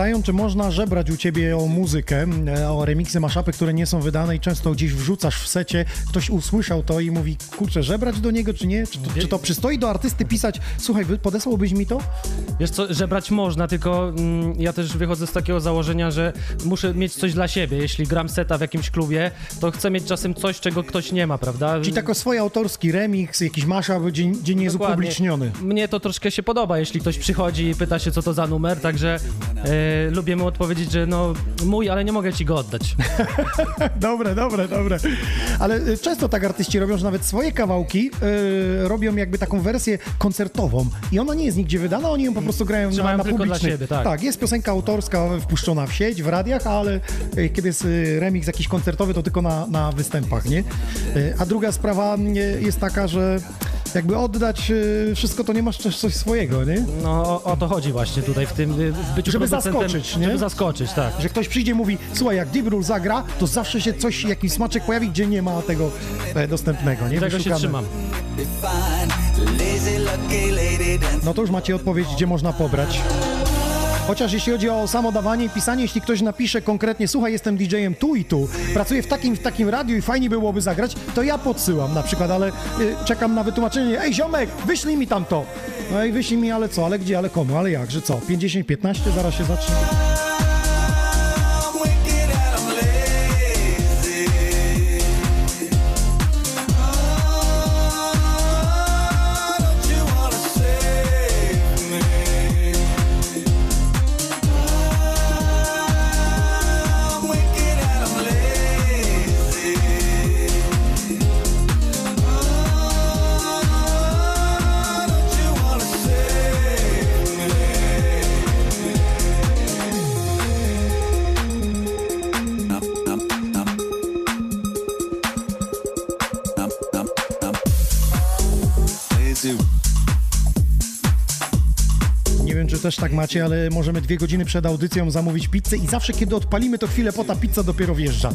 [SPEAKER 1] Pytają, czy można żebrać u ciebie o muzykę, e, o remiksy, maszapy, które nie są wydane i często gdzieś wrzucasz w secie. Ktoś usłyszał to i mówi, kurczę, żebrać do niego, czy nie? Czy to, czy to przystoi do artysty pisać, słuchaj, podesłałbyś mi to?
[SPEAKER 4] Wiesz co, żebrać można, tylko mm, ja też wychodzę z takiego założenia, że muszę mieć coś dla siebie. Jeśli gram seta w jakimś klubie, to chcę mieć czasem coś, czego ktoś nie ma, prawda?
[SPEAKER 1] Czyli tako swój autorski remix, jakiś mashup, gdzie, gdzie nie jest
[SPEAKER 4] Dokładnie.
[SPEAKER 1] upubliczniony.
[SPEAKER 4] Mnie to troszkę się podoba, jeśli ktoś przychodzi i pyta się, co to za numer, także e, lubię mu odpowiedzieć, że no mój, ale nie mogę ci go oddać.
[SPEAKER 1] Dobre, dobre, dobre. Ale y, często tak artyści robią, że nawet swoje kawałki y, robią jakby taką wersję koncertową i ona nie jest nigdzie wydana, oni ją po prostu grają na,
[SPEAKER 4] Trzymają
[SPEAKER 1] na
[SPEAKER 4] tylko dla siebie, tak.
[SPEAKER 1] tak, jest piosenka autorska wpuszczona w sieć, w radiach, ale y, kiedy jest y, remix jakiś koncertowy, to tylko na, na występach, nie? Y, a druga sprawa jest taka, że jakby oddać wszystko, to nie masz też coś swojego, nie?
[SPEAKER 4] No o, o to chodzi właśnie tutaj w tym, w byciu
[SPEAKER 1] Żeby zaskoczyć, nie?
[SPEAKER 4] Żeby zaskoczyć, tak.
[SPEAKER 1] Że ktoś przyjdzie i mówi, słuchaj, jak Deep Rule zagra, to zawsze się coś, jakiś smaczek pojawi, gdzie nie ma tego e, dostępnego, nie?
[SPEAKER 4] Tego się trzymam.
[SPEAKER 1] No to już macie odpowiedź, gdzie można pobrać. Chociaż jeśli chodzi o samo dawanie i pisanie, jeśli ktoś napisze konkretnie, słuchaj, jestem DJ-em tu i tu, pracuję w takim, w takim radiu i fajnie byłoby zagrać, to ja podsyłam na przykład, ale y, czekam na wytłumaczenie, ej ziomek, wyślij mi tam to. No i wyślij mi, ale co, ale gdzie, ale komu, ale jak, że co, 50-15, zaraz się zacznie. Też tak macie, ale możemy dwie godziny przed audycją zamówić pizzę i zawsze, kiedy odpalimy, to chwilę po ta pizza dopiero wjeżdża.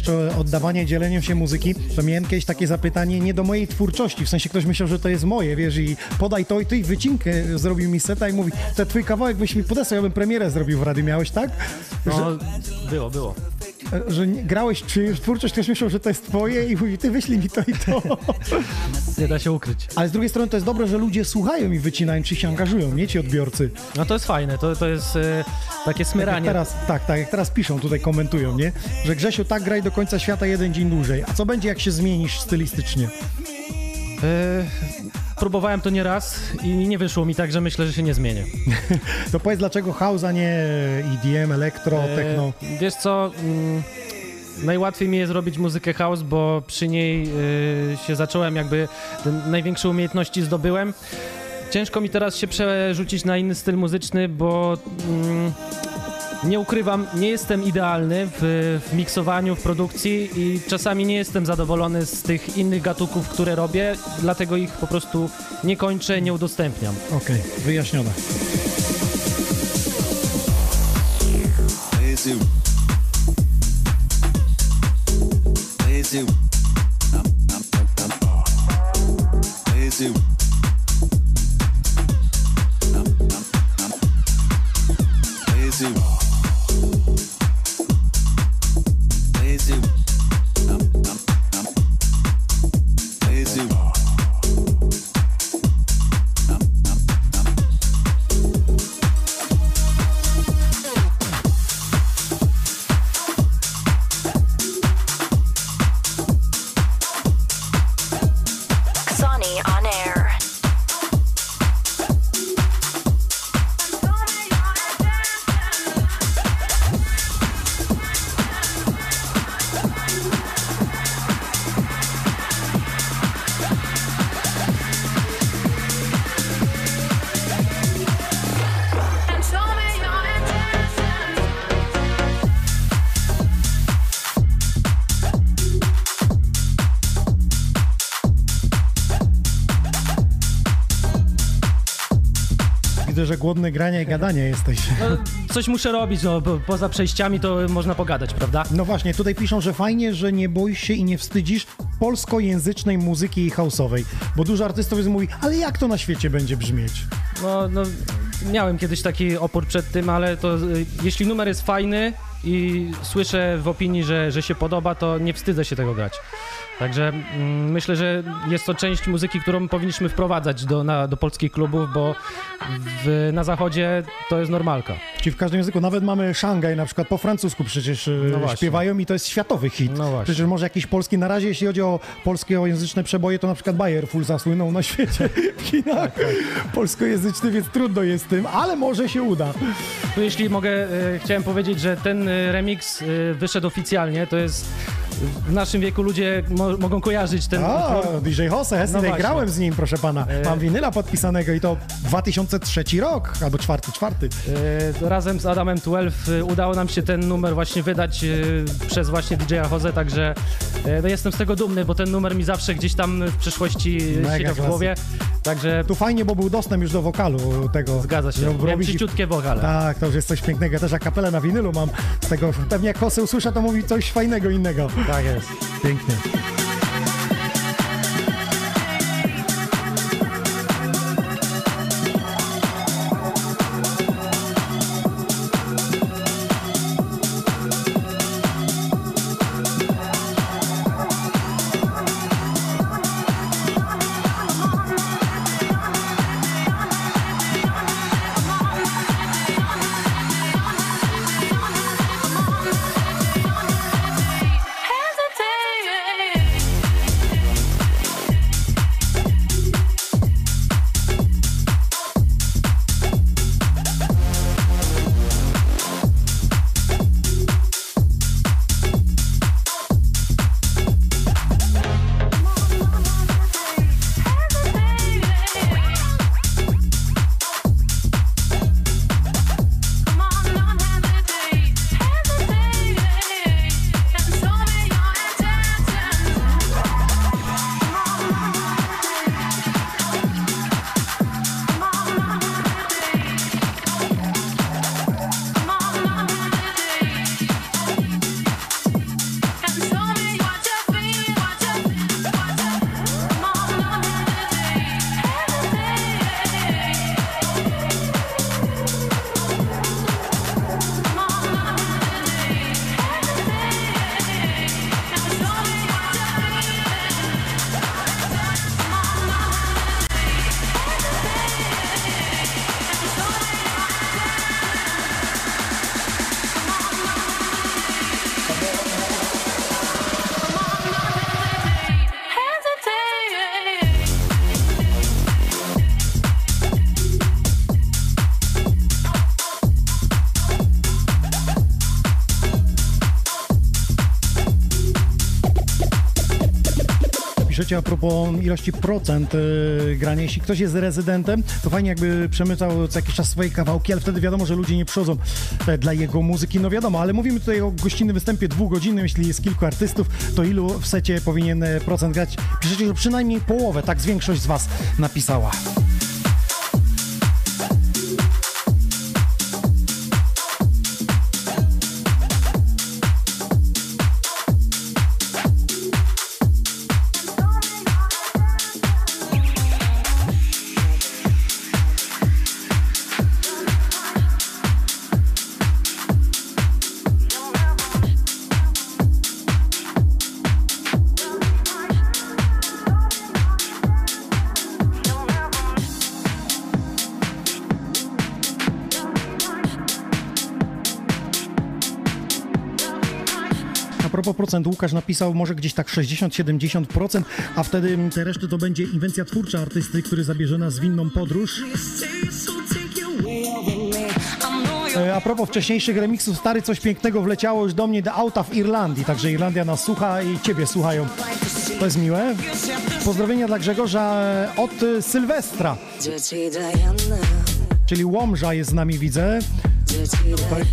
[SPEAKER 1] Jeszcze oddawania i dzieleniem się muzyki, to miałem kiedyś takie zapytanie nie do mojej twórczości, w sensie ktoś myślał, że to jest moje, wiesz, i podaj to i ty i wycinkę zrobił mi seta i mówi, to twój kawałek byś mi podesłał, ja bym premierę zrobił w radiu, miałeś tak?
[SPEAKER 4] No, było, było.
[SPEAKER 1] Że, że grałeś czyjąś twórczość, ktoś myślał, że to jest twoje i mówi, ty wyślij mi to i to.
[SPEAKER 4] Nie da się ukryć.
[SPEAKER 1] Ale z drugiej strony to jest dobre, że ludzie słuchają i wycinają, czy się angażują, nie ci odbiorcy.
[SPEAKER 4] No to jest fajne, to, to jest e, takie
[SPEAKER 1] Tak
[SPEAKER 4] smyranie.
[SPEAKER 1] teraz, tak, tak, jak teraz piszą, tutaj komentują, nie? Że Grzesiu, tak graj do końca świata jeden dzień dłużej. A co będzie, jak się zmienisz stylistycznie?
[SPEAKER 4] E, próbowałem to nie raz i nie wyszło mi tak, że myślę, że się nie zmienię.
[SPEAKER 1] To powiedz, dlaczego house, a nie EDM, elektro,
[SPEAKER 4] E,
[SPEAKER 1] techno?
[SPEAKER 4] Wiesz co, mm, najłatwiej mi jest robić muzykę house, bo przy niej y, się zacząłem, jakby największe umiejętności zdobyłem. Ciężko mi teraz się przerzucić na inny styl muzyczny, bo mm, nie ukrywam, nie jestem idealny w, w miksowaniu, w produkcji i czasami nie jestem zadowolony z tych innych gatunków, które robię, dlatego ich po prostu nie kończę, nie udostępniam.
[SPEAKER 1] Okej, wyjaśnione.
[SPEAKER 3] Lazy.
[SPEAKER 1] Że głodny grania i gadania jesteś.
[SPEAKER 4] No, coś muszę robić, no, bo poza przejściami to można pogadać, prawda?
[SPEAKER 1] No właśnie, tutaj piszą, że fajnie, że nie boisz się i nie wstydzisz polskojęzycznej muzyki i house'owej, bo dużo artystów jest mówi, ale jak to na świecie będzie brzmieć?
[SPEAKER 4] No, no, miałem kiedyś taki opór przed tym, ale to y, jeśli numer jest fajny i słyszę w opinii, że, że się podoba, to nie wstydzę się tego grać. Także mm, myślę, że jest to część muzyki, którą powinniśmy wprowadzać do, na, do polskich klubów, bo w, na zachodzie to jest normalka.
[SPEAKER 1] Czyli w każdym języku, nawet mamy Szangaj na przykład po francusku przecież e,
[SPEAKER 4] No
[SPEAKER 1] śpiewają i to jest światowy hit.
[SPEAKER 4] No właśnie.
[SPEAKER 1] Przecież może jakiś polski, na razie jeśli chodzi o polskojęzyczne przeboje, to na przykład Bayer Full zasłynął na świecie w Chinach
[SPEAKER 4] Tak,
[SPEAKER 1] polskojęzyczny, więc trudno jest z tym, ale może się uda.
[SPEAKER 4] Tu jeśli mogę, e, chciałem powiedzieć, że ten e, remix e, wyszedł oficjalnie, to jest w naszym wieku ludzie mo mogą kojarzyć ten
[SPEAKER 1] A,
[SPEAKER 4] utwór.
[SPEAKER 1] DJ Jose, Hesny,
[SPEAKER 4] No
[SPEAKER 1] grałem z nim, proszę pana.
[SPEAKER 4] E.
[SPEAKER 1] Mam winyla podpisanego i to 2003 rok, albo czwarty, czwarty.
[SPEAKER 4] Razem z Adamem 12 e, udało nam się ten numer właśnie wydać e, przez właśnie DJ-a Jose, także e, no jestem z tego dumny, bo ten numer mi zawsze gdzieś tam w przeszłości
[SPEAKER 1] Mega
[SPEAKER 4] siedział w głowie, także
[SPEAKER 1] Tu fajnie, bo był dostęp już do wokalu tego.
[SPEAKER 4] zgadza się.
[SPEAKER 1] Ro-
[SPEAKER 4] Miałem
[SPEAKER 1] robić-
[SPEAKER 4] czyściutkie wokale.
[SPEAKER 1] Tak, to już jest coś pięknego. Ja też jak kapelę na winylu mam z tego. Pewnie jak Jose usłysza, to mówi coś fajnego innego.
[SPEAKER 4] Tak jest.
[SPEAKER 1] Pięknie. Piszecie a propos ilości procent e, grania. Jeśli ktoś jest rezydentem, to fajnie jakby przemycał co jakiś czas swoje kawałki, ale wtedy wiadomo, że ludzie nie przychodzą e, dla jego muzyki. No wiadomo, ale mówimy tutaj o gościnnym występie dwugodzinnym. Jeśli jest kilku artystów, to ilu w secie powinien e, procent grać? Piszecie, że przynajmniej połowę, tak większość z was napisała. Procent, Łukasz napisał może gdzieś tak 60-70%, a wtedy te reszty to będzie inwencja twórcza artysty, który zabierze nas w inną podróż. E, A propos wcześniejszych remixów, stary, coś pięknego wleciało już do mnie do auta w Irlandii, także Irlandia nas słucha i ciebie słuchają. To jest miłe. Pozdrowienia dla Grzegorza od e, Sylwestra, czyli Łomża jest z nami, widzę. Tutaj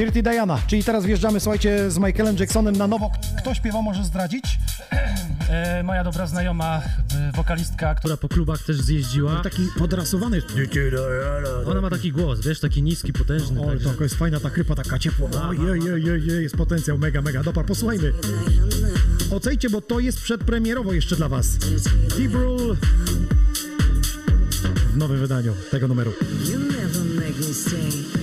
[SPEAKER 1] Dirty Diana, czyli teraz wjeżdżamy, słuchajcie, z Michaelem Jacksonem na nowo. Kto śpiewa, może zdradzić?
[SPEAKER 4] E, moja dobra znajoma, e, wokalistka, która po klubach też zjeździła.
[SPEAKER 1] Taki podrasowany.
[SPEAKER 4] Ona ma taki głos, wiesz, taki niski, potężny.
[SPEAKER 1] O,
[SPEAKER 4] także-
[SPEAKER 1] to jest fajna ta krypa, taka ciepła. Ojej, ojej, ojej, jest potencjał mega, mega. Dobra, posłuchajmy. Oceńcie, bo to jest przedpremierowo jeszcze dla was. Rule w nowym wydaniu tego numeru.
[SPEAKER 5] You never make me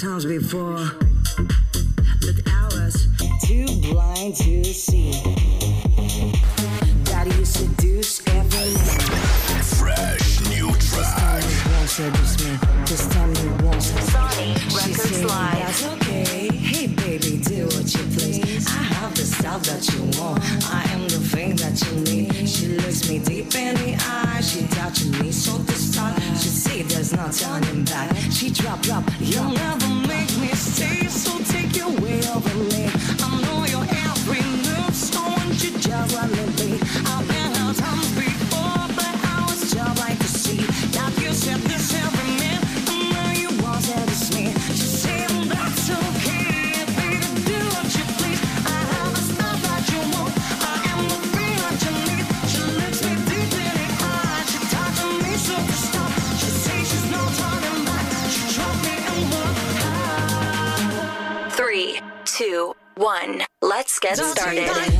[SPEAKER 5] times before, but I was too blind to see that you seduce every man.
[SPEAKER 7] Fresh new track.
[SPEAKER 5] You won't seduce me. This time you won't.
[SPEAKER 2] Sony
[SPEAKER 5] She
[SPEAKER 2] Records
[SPEAKER 5] said
[SPEAKER 2] Live.
[SPEAKER 5] that's okay. Hey baby, do you please. I have the stuff that you want. I am the thing that you need. She looks me deep in the eye. She touching me so to start. She say there's no turning back. She drop drop. You'll never make me stay. So take your way over me.
[SPEAKER 2] Get started.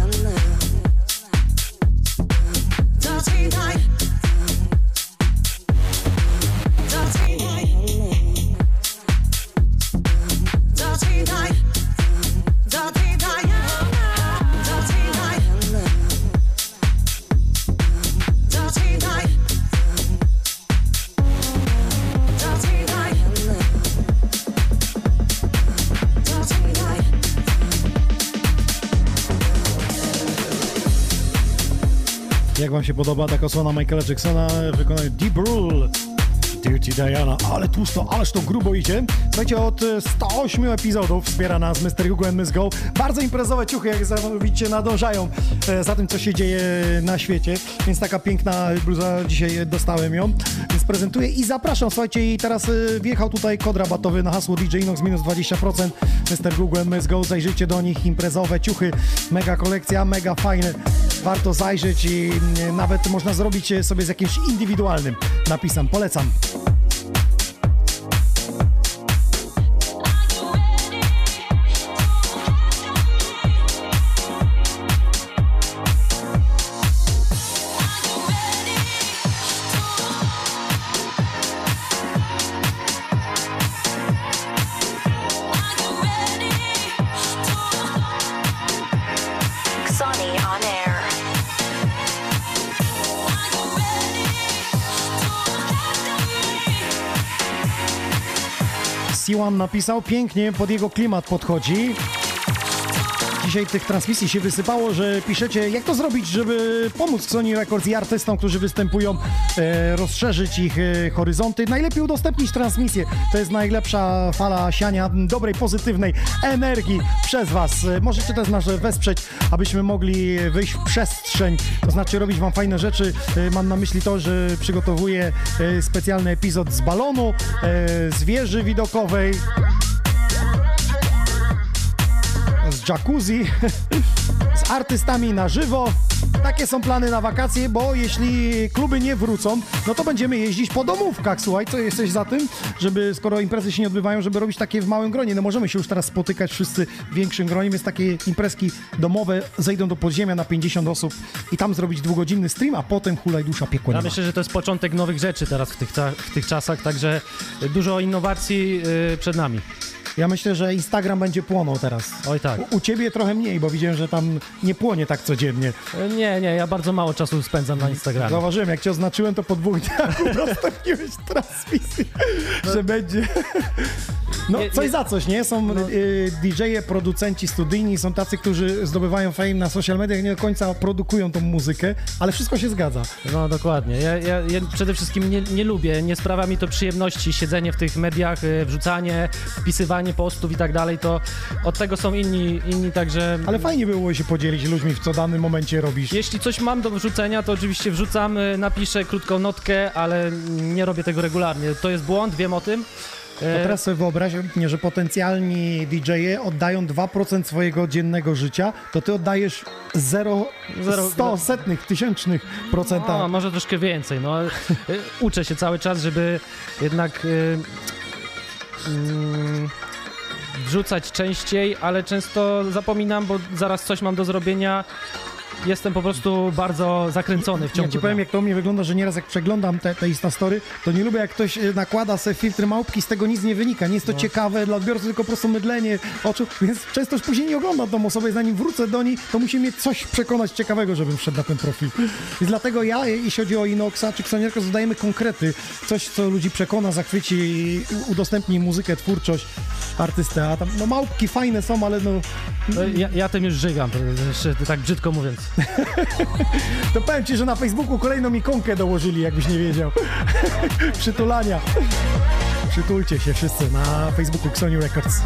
[SPEAKER 1] Wam się podoba taka osłona Michaela Jacksona w wykonaniu Deep Rule? Dirty Diana, ale tłusto, ależ to grubo idzie. Słuchajcie, od e, 108 epizodów wspiera nas Mr. Google and Go. Bardzo imprezowe ciuchy, jak widzicie, nadążają e, za tym, co się dzieje na świecie. Więc taka piękna bluza, dzisiaj dostałem ją. Więc prezentuję i zapraszam, słuchajcie, i teraz e, wjechał tutaj kod rabatowy na hasło DJ Inox minus 20%. Mr. Google and Go, zajrzyjcie do nich, imprezowe ciuchy, mega kolekcja, mega fajne. Warto zajrzeć i mm, nawet można zrobić e, sobie z jakimś indywidualnym napisem. Polecam. Napisał pięknie, pod jego klimat podchodzi. Dzisiaj tych transmisji się wysypało, że piszecie, jak to zrobić, żeby pomóc Sony Records i artystom, którzy występują, e, rozszerzyć ich e, horyzonty. Najlepiej udostępnić transmisję. To jest najlepsza fala siania dobrej, pozytywnej energii przez Was. E, Możecie też nas wesprzeć, abyśmy mogli wyjść w przestrzeń, to znaczy robić Wam fajne rzeczy. E, Mam na myśli to, że przygotowuję e, specjalny epizod z balonu, e, z wieży widokowej, z jacuzzi, z artystami na żywo. Takie są plany na wakacje, bo jeśli kluby nie wrócą, no to będziemy jeździć po domówkach. Słuchaj, co jesteś za tym, żeby skoro imprezy się nie odbywają, żeby robić takie w małym gronie. No możemy się już teraz spotykać wszyscy w większym gronie, więc takie imprezki domowe zejdą do podziemia na 50 osób i tam zrobić dwugodzinny stream, a potem hulaj dusza piekła
[SPEAKER 4] Ja myślę, że to jest początek nowych rzeczy teraz w tych, w tych czasach, także dużo innowacji y, przed nami.
[SPEAKER 1] Ja myślę, że Instagram będzie płonął teraz.
[SPEAKER 4] Oj tak.
[SPEAKER 1] U, u ciebie trochę mniej, bo widziałem, że tam nie płonie tak codziennie.
[SPEAKER 4] Y, Nie, nie, ja bardzo mało czasu spędzam na Instagramie.
[SPEAKER 1] Zauważyłem, jak cię oznaczyłem, to po dwóch dniach udostępniłeś transmisję, że będzie... No,
[SPEAKER 4] Nie-
[SPEAKER 1] coś
[SPEAKER 4] nie-
[SPEAKER 1] za coś, nie? Są y, DJ-e, producenci studyjni, są tacy, którzy zdobywają fame na social mediach, nie do końca produkują tą muzykę, ale wszystko się zgadza.
[SPEAKER 4] No dokładnie. Ja, ja, ja przede wszystkim nie, nie lubię, nie sprawia mi to przyjemności siedzenie w tych mediach, y, wrzucanie, wpisywanie postów i tak dalej, to od tego są inni, inni także...
[SPEAKER 1] Ale fajnie było się podzielić ludźmi, w co danym momencie robisz.
[SPEAKER 4] Jeśli coś mam do wrzucenia, to oczywiście wrzucam, y, napiszę krótką notkę, ale nie robię tego regularnie. To jest błąd, wiem o tym.
[SPEAKER 1] To
[SPEAKER 4] E,
[SPEAKER 1] teraz sobie wyobraź, nie, że potencjalni DJ-e oddają 2% swojego dziennego życia, to ty oddajesz 0,
[SPEAKER 4] Zero-
[SPEAKER 1] 100 setnych, tysięcznych procenta.
[SPEAKER 4] No, może troszkę więcej. No, y, uczę się cały czas, żeby jednak y, mm, wrzucać częściej, ale często zapominam, bo zaraz coś mam do zrobienia. Jestem po prostu bardzo zakręcony w ciągu
[SPEAKER 1] Ja ci powiem,
[SPEAKER 4] dnia.
[SPEAKER 1] jak to u mnie wygląda, że nieraz jak przeglądam te, te Instastory, to nie lubię, jak ktoś e, nakłada sobie filtry małpki, z tego nic nie wynika. Nie jest to ciekawe dla odbiorcy, tylko po prostu mydlenie oczu, więc często już później nie oglądam tą osobę i zanim wrócę do niej, to musi mnie coś przekonać ciekawego, żebym wszedł na ten profil. Więc dlatego ja, jeśli chodzi o Inoxa czy Xoniarko, zadajemy konkrety, coś, co ludzi przekona, zachwyci, i udostępni muzykę, twórczość artystę, a tam, no małpki fajne są, ale no,
[SPEAKER 4] No, Ja, ja tym już żygam, tak brzydko mówiąc.
[SPEAKER 1] to powiem ci, że na Facebooku kolejną ikonkę dołożyli, jakbyś nie wiedział. Przytulania. Przytulcie się wszyscy na Facebooku Xoniu Records.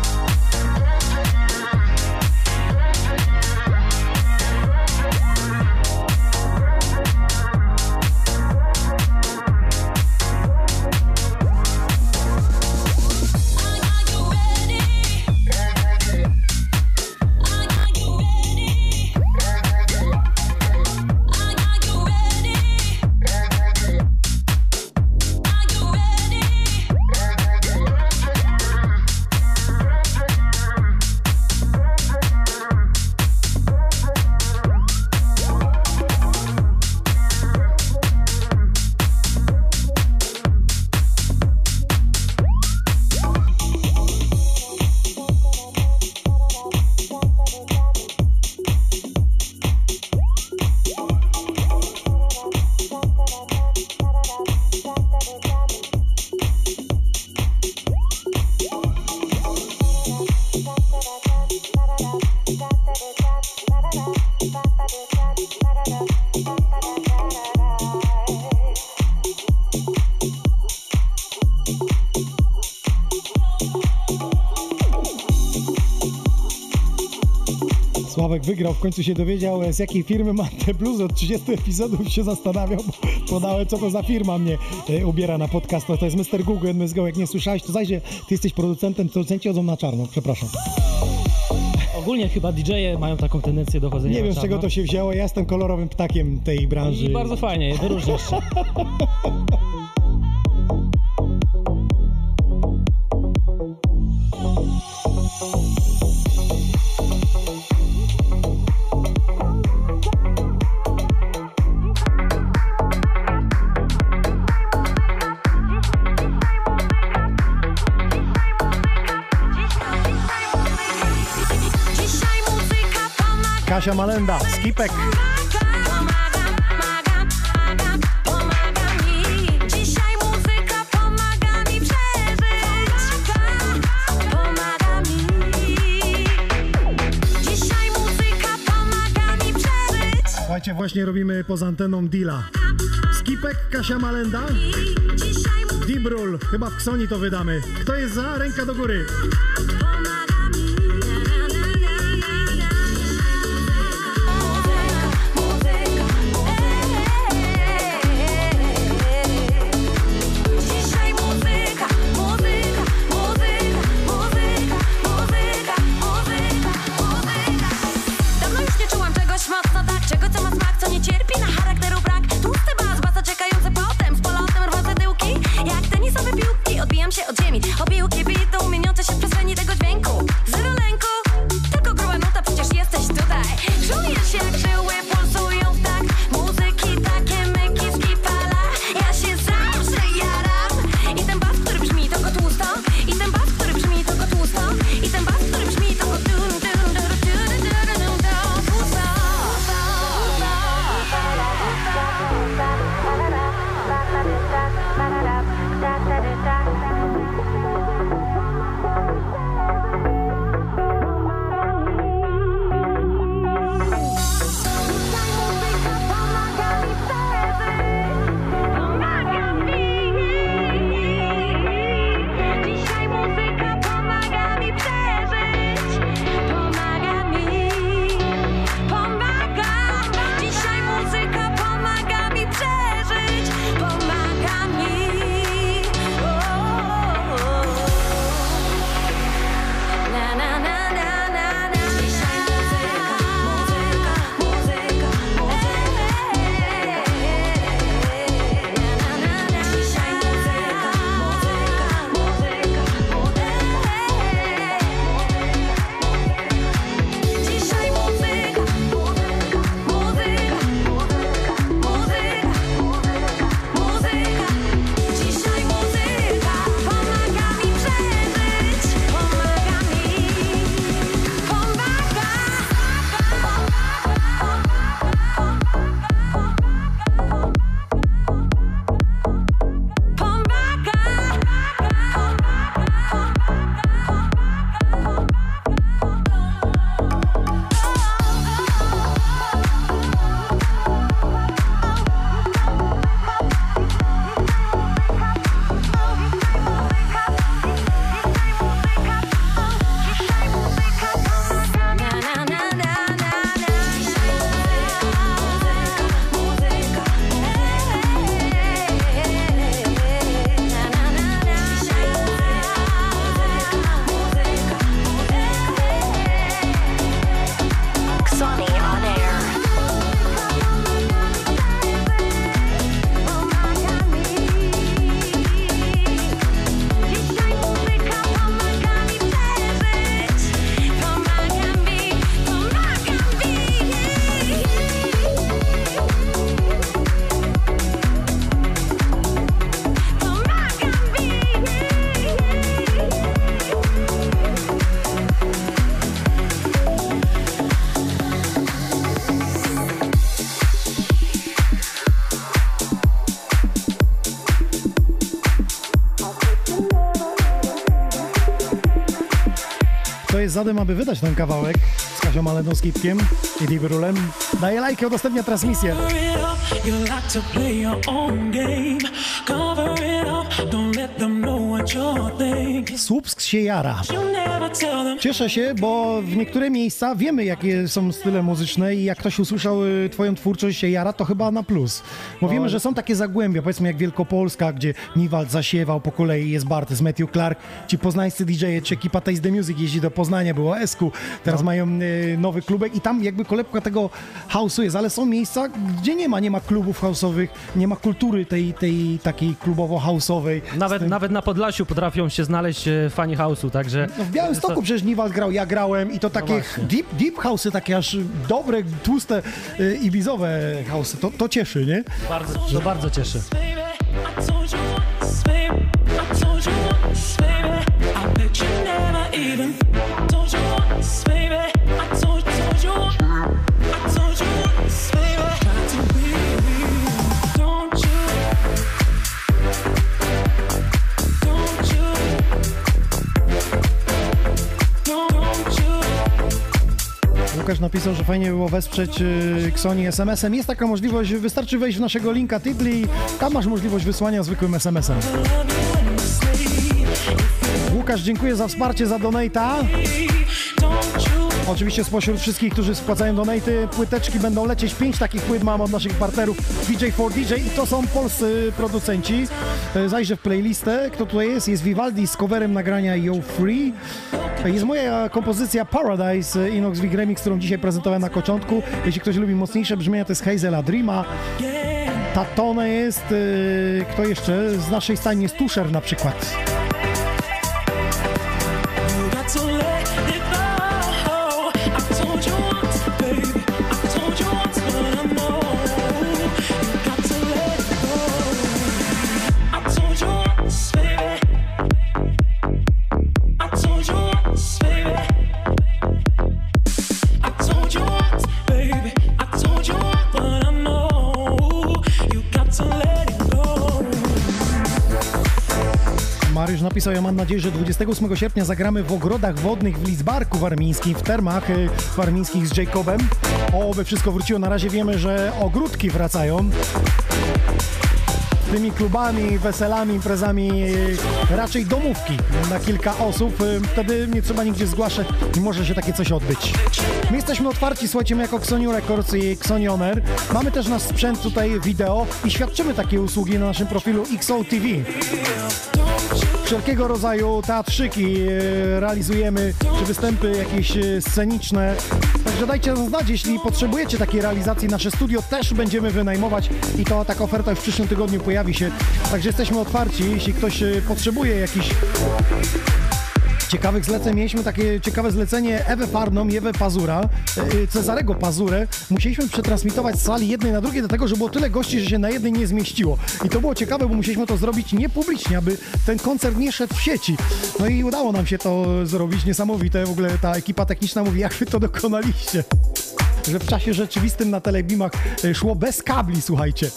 [SPEAKER 1] Wygrał, w końcu się dowiedział z jakiej firmy ma te bluzy. Od 30 epizodów się zastanawiał, bo podałem co to za firma mnie e, ubiera na podcast. To jest Mr. Google, Ms. Go. Jak nie słyszałeś, to zajdzie, ty jesteś producentem, producenci chodzą na czarno, przepraszam.
[SPEAKER 4] Ogólnie chyba DJ-e mają taką tendencję do chodzenia
[SPEAKER 1] Nie wiem z czego to się wzięło, ja jestem kolorowym ptakiem tej branży.
[SPEAKER 4] I bardzo fajnie, wyróżniasz się.
[SPEAKER 9] mi. Dzisiaj muzyka
[SPEAKER 1] Słuchajcie, właśnie robimy poza anteną deala. Skipek, Kasia Malenda, Dibrul, chyba w Ksoni to wydamy. Kto jest za? Ręka do góry. Kto jest zadem, aby wydać ten kawałek z Kasią Malendą, Skipkiem i Dibrulem? Daje lajkę, udostępnia transmisję. Słupsk się jara. Cieszę się, bo w niektóre miejsca wiemy, jakie są style muzyczne i jak ktoś usłyszał y, twoją twórczość się jara, to chyba na plus. Bo wiemy, że są takie zagłębia, powiedzmy jak Wielkopolska, gdzie Niwald zasiewał, po kolei jest Bartes, Matthew Clark, ci poznańscy DJ-e, czy ekipa Taste the Music jeździ do Poznania, było Esku, teraz mają y, nowy klubek i tam jakby kolebka tego house'u jest, ale są miejsca, gdzie nie ma, nie ma klubów house'owych, nie ma kultury tej, tej takiej klubowo-house'owej.
[SPEAKER 4] Nawet,
[SPEAKER 1] tym-
[SPEAKER 4] nawet na Podlasiu potrafią się znaleźć e, fani house'u, także...
[SPEAKER 1] No w Białymstoku przecież Niwald grał, ja grałem i to takie
[SPEAKER 4] właśnie.
[SPEAKER 1] deep, deep house'y, takie aż dobre, tłuste, y, ibizowe house'y. To, to cieszy, nie?
[SPEAKER 4] Bardzo, to bardzo cieszy.
[SPEAKER 10] Baby, I never even told you once, baby.
[SPEAKER 1] Łukasz napisał, że fajnie było wesprzeć y, Xoni SMS-em. Jest taka możliwość, wystarczy wejść w naszego linka Tidli, tam masz możliwość wysłania zwykłym SMS-em. Łukasz, dziękuję za wsparcie, za donata. Oczywiście spośród wszystkich, którzy spłacają donaty, płyteczki będą lecieć. Pięć takich płyt mam od naszych partnerów DJ4DJ i to są polscy producenci. E, Zajrzę w playlistę. Kto tutaj jest? Jest Vivaldi z coverem nagrania Yo Free. Jest moja kompozycja Paradise e, Inox Wig Remix, którą dzisiaj prezentowałem na początku. Jeśli ktoś lubi mocniejsze brzmienia, to jest Hazela Dreama. Tatone jest, e, kto jeszcze? Z naszej stajni jest Tusher na przykład. Mariusz napisał, ja mam nadzieję, że 28 sierpnia zagramy w ogrodach wodnych w Lidzbarku warmińskim, w termach y, warmińskich z Jacobem. Oby wszystko wróciło. Na razie wiemy, że ogródki wracają. Tymi klubami, weselami, imprezami y, raczej domówki na kilka osób. Y, Wtedy nie trzeba nigdzie zgłaszać i może się takie coś odbyć. My jesteśmy otwarci, słuchajcie, my jako Xoniu Records i Xonioner. Mamy też nasz sprzęt tutaj wideo i świadczymy takie usługi na naszym profilu XO TV. Wszelkiego rodzaju teatrzyki e, realizujemy, czy występy jakieś e, sceniczne. Także dajcie znać, jeśli potrzebujecie takiej realizacji. Nasze studio też będziemy wynajmować i to taka oferta już w przyszłym tygodniu pojawi się. Także jesteśmy otwarci, jeśli ktoś e, potrzebuje jakichś ciekawych zleceń. Mieliśmy takie ciekawe zlecenie Ewę Farną i Ewę Pazura, e, Cezarego Pazurę. Musieliśmy przetransmitować z sali jednej na drugiej, dlatego że było tyle gości, że się na jednej nie zmieściło. I to było ciekawe, bo musieliśmy to zrobić niepublicznie, aby ten koncert nie szedł w sieci. No i udało nam się to zrobić. Niesamowite. W ogóle ta ekipa techniczna mówi, jak wy to dokonaliście. Że w czasie rzeczywistym na telebimach e, szło bez kabli, słuchajcie.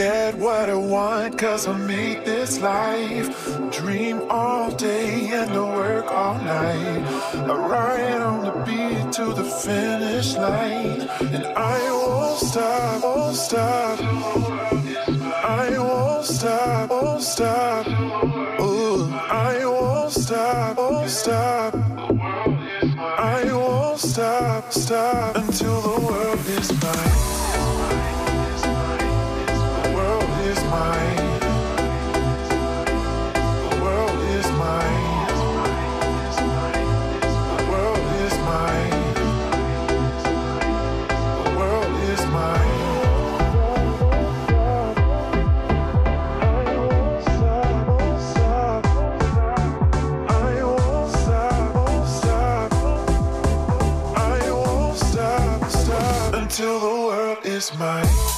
[SPEAKER 11] Get what I want cause I made this life. Dream all day and I work all night. I ride on the beat to the finish line. And I won't stop, won't stop. I won't stop, won't stop. Ooh, I won't stop, won't stop. I won't stop, stop until the world is mine. World is mine. The world is mine.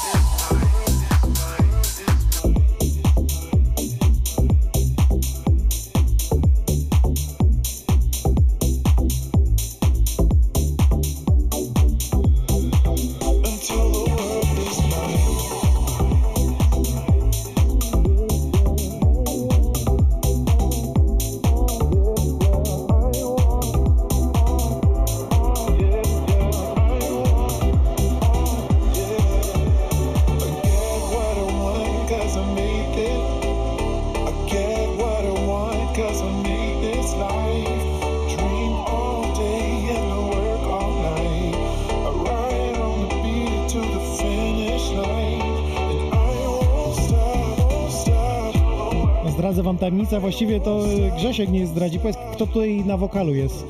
[SPEAKER 1] Właściwie to e, Grzesiek nie zdradzi. Powiedz, kto tutaj na wokalu jest?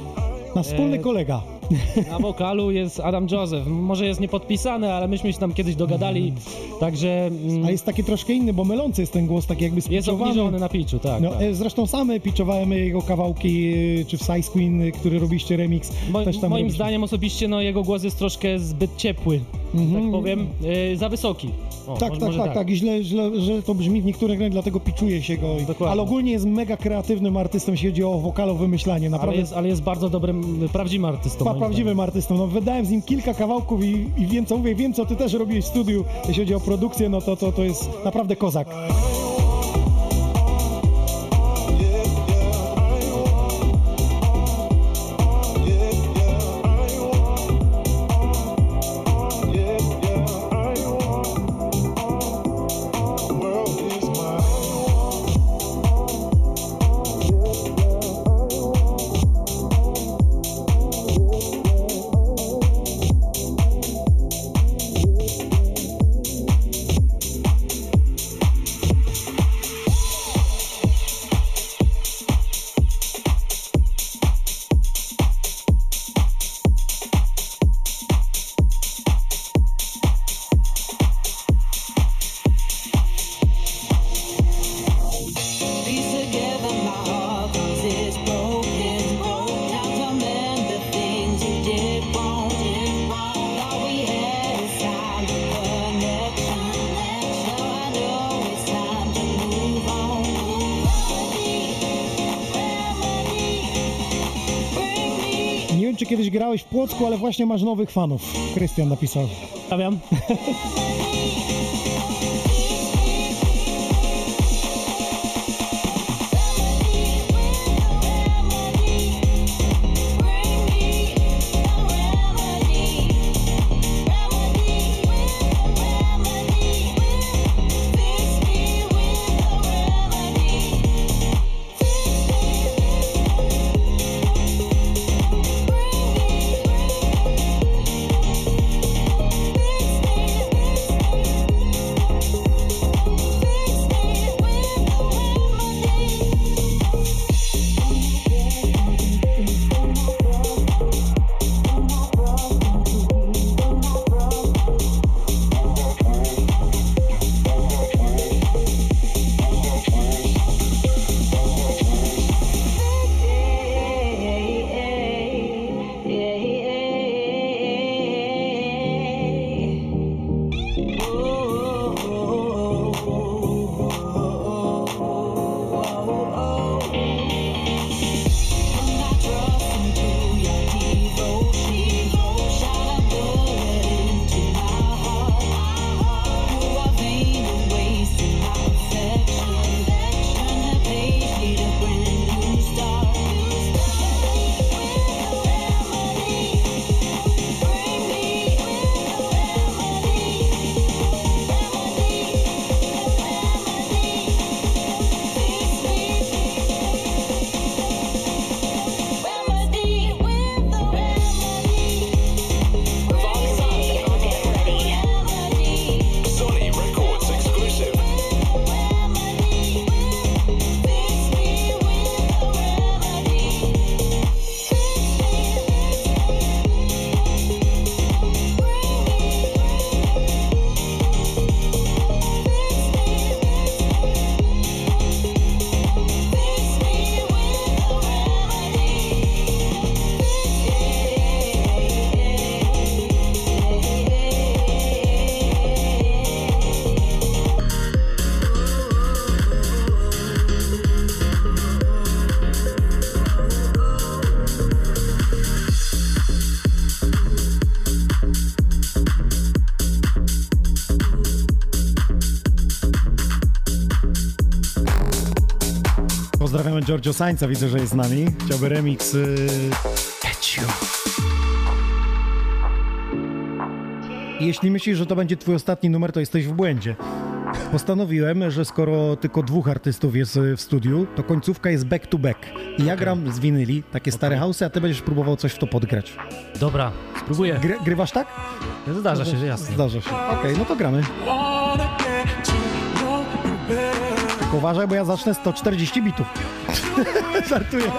[SPEAKER 1] Nasz wspólny
[SPEAKER 4] E,
[SPEAKER 1] kolega.
[SPEAKER 4] Na wokalu jest Adam Joseph. Może jest niepodpisany, ale myśmy się tam kiedyś dogadali, także mm,
[SPEAKER 1] A jest taki troszkę inny, bo mylący jest ten głos, taki jakby
[SPEAKER 4] jest
[SPEAKER 1] spiczowany.
[SPEAKER 4] obniżony na piczu, tak.
[SPEAKER 1] No,
[SPEAKER 4] tak.
[SPEAKER 1] e, zresztą same pitchowałem jego kawałki, e, czy w Size Queen, e, który robiliście remix.
[SPEAKER 4] Mo-
[SPEAKER 1] też tam
[SPEAKER 4] moim
[SPEAKER 1] robiliśmy.
[SPEAKER 4] zdaniem osobiście no, jego głos jest troszkę zbyt ciepły, tak powiem, e, za wysoki. O,
[SPEAKER 1] Mhm. Tak,
[SPEAKER 4] może-
[SPEAKER 1] tak,
[SPEAKER 4] może
[SPEAKER 1] tak, tak, I źle, źle, że to brzmi w niektórych grach, dlatego piczuje się go.
[SPEAKER 4] Dokładnie.
[SPEAKER 1] ale ogólnie jest mega kreatywnym artystą, jeśli chodzi o wokalo wymyślanie.
[SPEAKER 4] Ale
[SPEAKER 1] Naprawdę
[SPEAKER 4] jest, ale jest bardzo dobrym, prawdziwym artystą.
[SPEAKER 1] Pa, prawdziwym
[SPEAKER 4] zdaniem.
[SPEAKER 1] artystą. No, wydałem z nim kilka kawałków i, i wiem co mówię, wiem co ty też robiłeś w studiu, jeśli chodzi o produkcję, no to, to, to jest naprawdę kozak. Kiedyś grałeś w Płocku, ale właśnie masz nowych fanów. Krystian napisał.
[SPEAKER 12] Stawiam.
[SPEAKER 1] Giorgio Sańca, widzę, że jest z nami. Chciałby remix y... Jeśli myślisz, że to będzie twój ostatni numer, to jesteś w błędzie. Postanowiłem, że skoro tylko dwóch artystów jest y, w studiu, to końcówka jest back to back. I ja gram z winyli, takie stare house'y, a ty będziesz próbował coś w to podgrać.
[SPEAKER 4] Dobra, spróbuję.
[SPEAKER 1] Gry, grywasz tak?
[SPEAKER 4] Zdarza się, że jasne.
[SPEAKER 1] Zdarza się. Okej, no to gramy. Tylko uważaj, bo ja zacznę 140 bitów. Żartuję.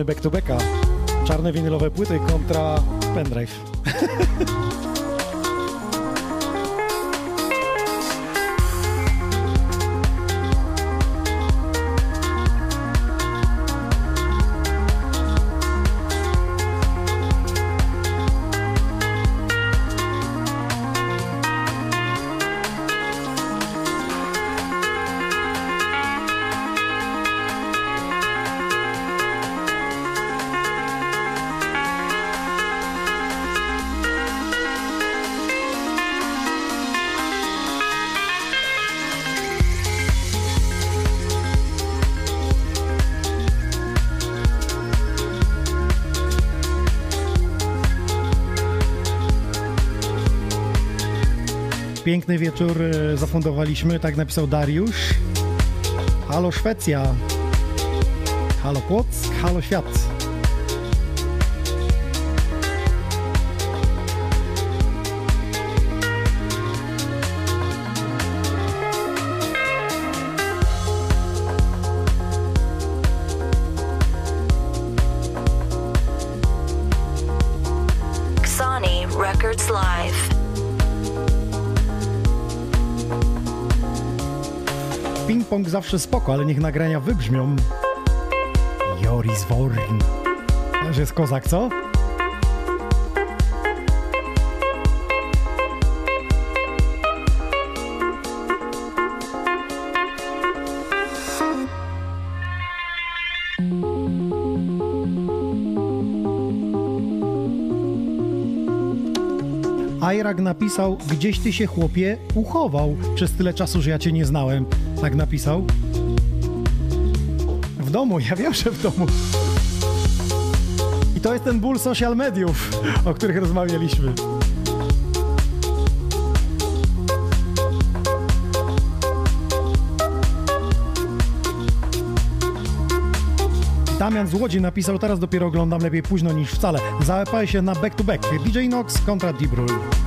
[SPEAKER 1] Gramy back to backa. Czarne winylowe płyty kontra pendrive. Piękny wieczór e, zafundowaliśmy, tak napisał Dariusz. Halo Szwecja. Halo Płock, halo świat. Zawsze spoko, ale niech nagrania wybrzmią. Joris Worn. Też jest kozak, co? Ajrak napisał, gdzieś ty się chłopie uchował przez tyle czasu, że ja cię nie znałem. Tak napisał. W domu, ja wiem, że w domu. I to jest ten ból social mediów, o których rozmawialiśmy. Damian z Łodzi napisał, teraz dopiero oglądam lepiej późno niż wcale. Załapaj się na back to back. DJ Nox kontra Deep Rule.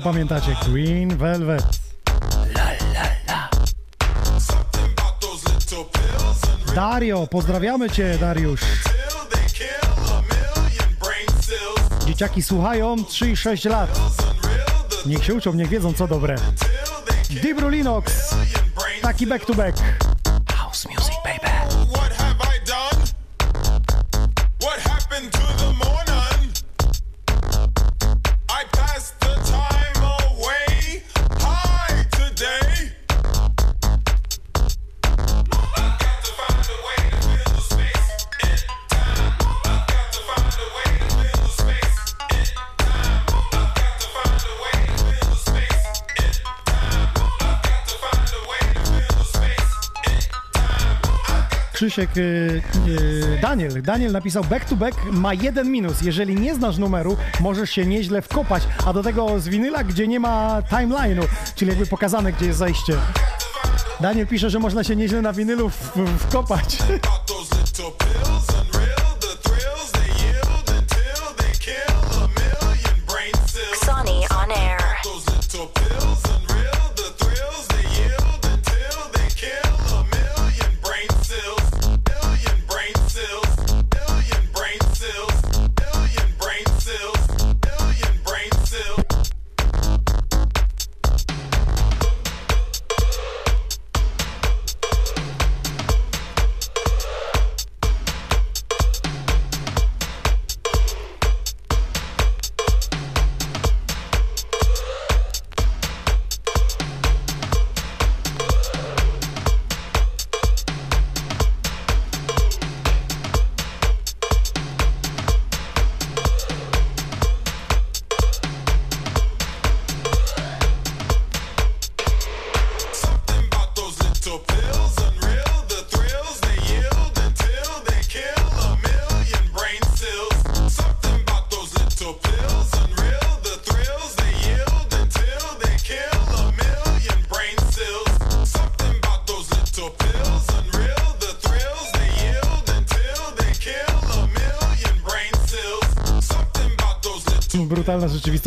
[SPEAKER 13] To pamiętacie? Green Velvet. Dario, pozdrawiamy Cię, Dariusz. Dzieciaki słuchają 3 i 6 lat. Niech się uczą, niech wiedzą co dobre. Dibru Linux, taki back to back. Krzysiek, y, y, Daniel, Daniel napisał back to back ma jeden minus. Jeżeli nie znasz numeru, możesz się nieźle wkopać, a do tego z winyla, gdzie nie ma timeline'u, czyli jakby pokazane, gdzie jest zajście. Daniel pisze, że można się nieźle na winylu w, w, wkopać.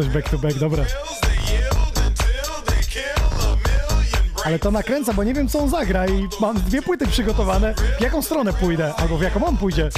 [SPEAKER 13] Rzeczywistość back to back, dobra. Ale to nakręca, bo nie wiem co on zagra i mam dwie płyty przygotowane. W jaką stronę pójdę, albo w jaką on pójdzie.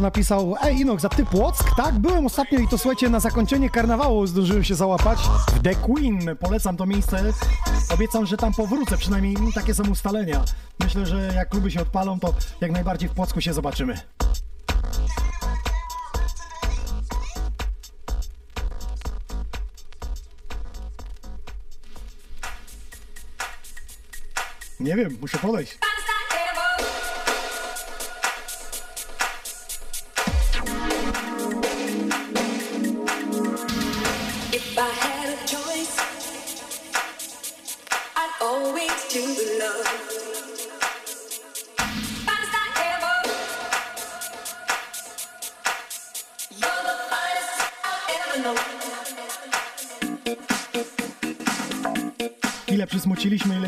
[SPEAKER 13] Napisał, ej Inox, a ty Płock? Tak, byłem ostatnio i to słuchajcie, na zakończenie karnawału zdążyłem się załapać w The Queen. Polecam to miejsce. Obiecam, że tam powrócę, przynajmniej takie są ustalenia. Myślę, że jak kluby się odpalą, to jak najbardziej w Płocku się zobaczymy. Nie wiem, muszę podejść.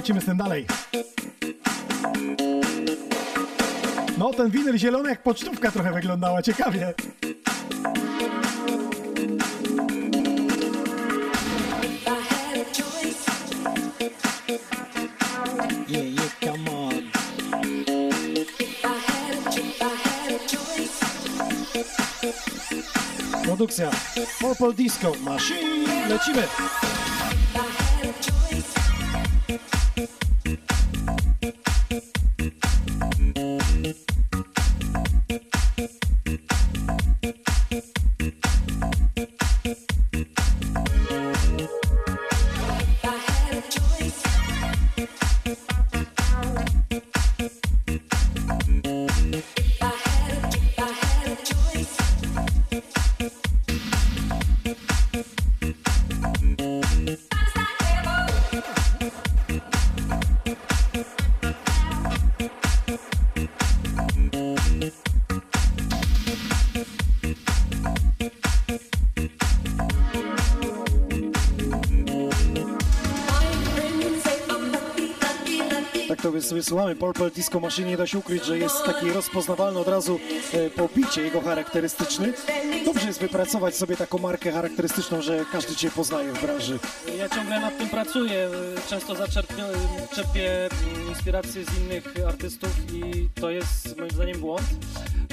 [SPEAKER 13] Lecimy z tym dalej. No, ten winyl zielony jak pocztówka trochę wyglądała, ciekawie.
[SPEAKER 2] Yeah, yeah, come on.
[SPEAKER 13] Produkcja Purple Disco Machine. Lecimy.
[SPEAKER 1] Słuchamy Purple Disco Machine, nie da się ukryć, że jest taki rozpoznawalny od razu e, po bicie jego charakterystyczny. Dobrze jest wypracować sobie taką markę charakterystyczną, że każdy Cię poznaje w branży.
[SPEAKER 4] Ja ciągle nad tym pracuję. Często czerpię inspiracje z innych artystów i to jest moim zdaniem błąd,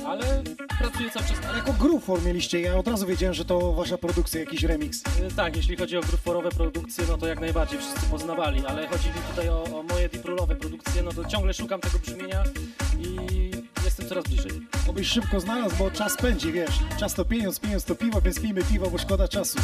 [SPEAKER 4] ale pracuję cały czas.
[SPEAKER 1] Ale jako Groovefor mieliście, ja od razu wiedziałem, że to Wasza produkcja, jakiś remix.
[SPEAKER 4] Y, Tak, jeśli chodzi o gruforowe produkcje, no to jak najbardziej wszyscy poznawali, ale chodzi mi tutaj o, o moje deep-rollowe produkcje, no to ciągle szukam tego brzmienia i jestem coraz bliżej.
[SPEAKER 1] Obyś szybko znalazł, bo czas pędzi, wiesz. Czas to pieniądz, pieniądz to piwo, więc pijmy piwo, bo szkoda czasu.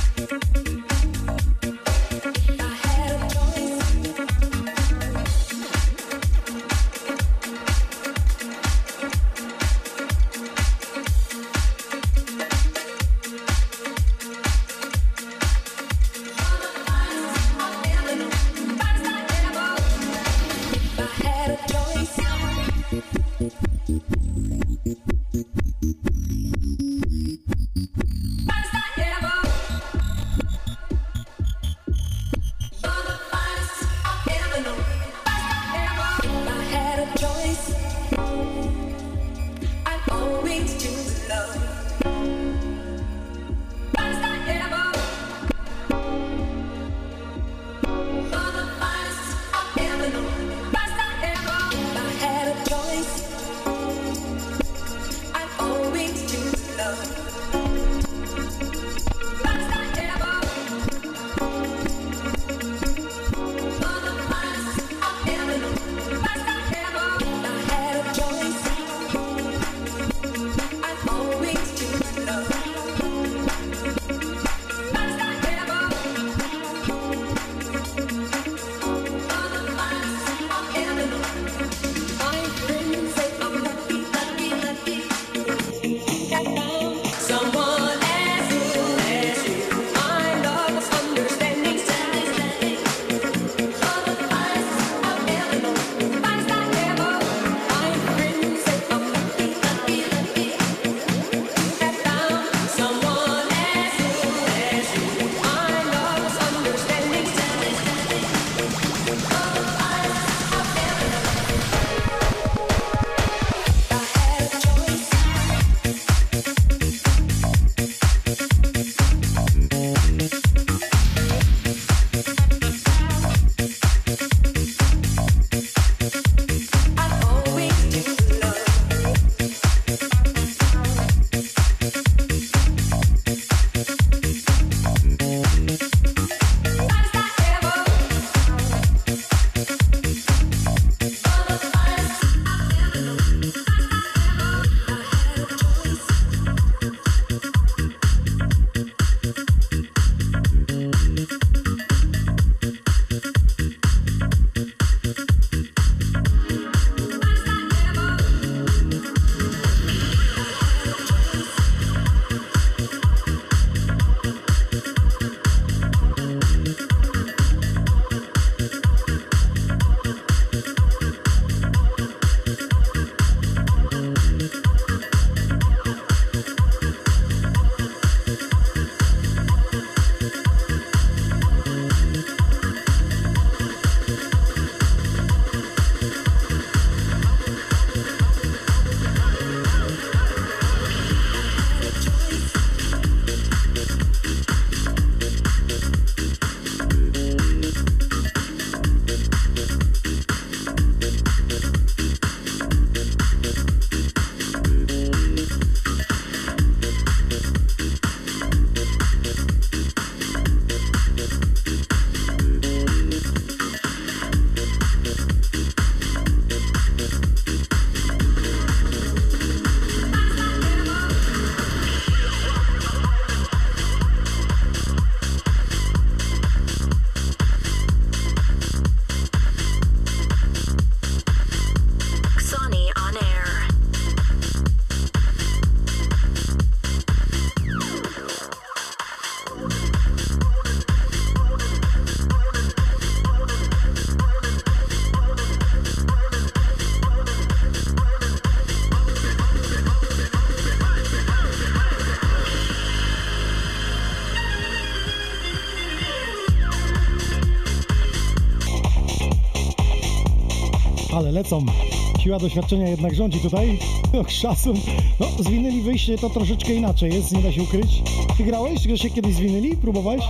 [SPEAKER 1] Lecą. Siła doświadczenia jednak rządzi tutaj. Och, szacun. No, z winyli wyjście to troszeczkę inaczej jest, nie da się ukryć. Ty grałeś? Że się kiedyś z winyli? Próbowałeś?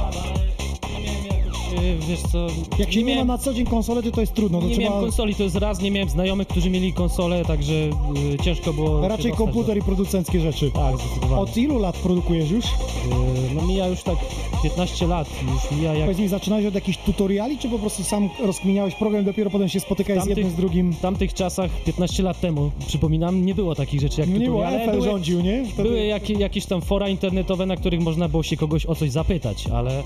[SPEAKER 4] Yy, Wiesz co,
[SPEAKER 1] Jak się nie,
[SPEAKER 4] miałem-
[SPEAKER 1] ma na co dzień konsole, to to jest trudno. To
[SPEAKER 4] nie
[SPEAKER 1] trzeba
[SPEAKER 4] miałem konsoli, to jest raz, nie miałem znajomych, którzy mieli konsolę, także yy, ciężko było...
[SPEAKER 1] raczej komputer i producenckie rzeczy.
[SPEAKER 4] Tak, zdecydowanie.
[SPEAKER 1] Od ilu lat produkujesz już?
[SPEAKER 4] Yy, No mija już tak 15 lat, już mija jak...
[SPEAKER 1] Powiedz mi, zaczynałeś od jakichś tutoriali, czy po prostu sam rozkminiałeś program, dopiero potem się spotykałeś z jednym z drugim?
[SPEAKER 4] W tamtych czasach, 15 lat temu, przypominam, nie było takich rzeczy jak
[SPEAKER 1] No nie było,
[SPEAKER 4] tutoriale.
[SPEAKER 1] Eiffel
[SPEAKER 4] były,
[SPEAKER 1] rządził, nie? Wtedy-
[SPEAKER 4] były jakie, jakieś tam fora internetowe, na których można było się kogoś o coś zapytać, ale... Yy,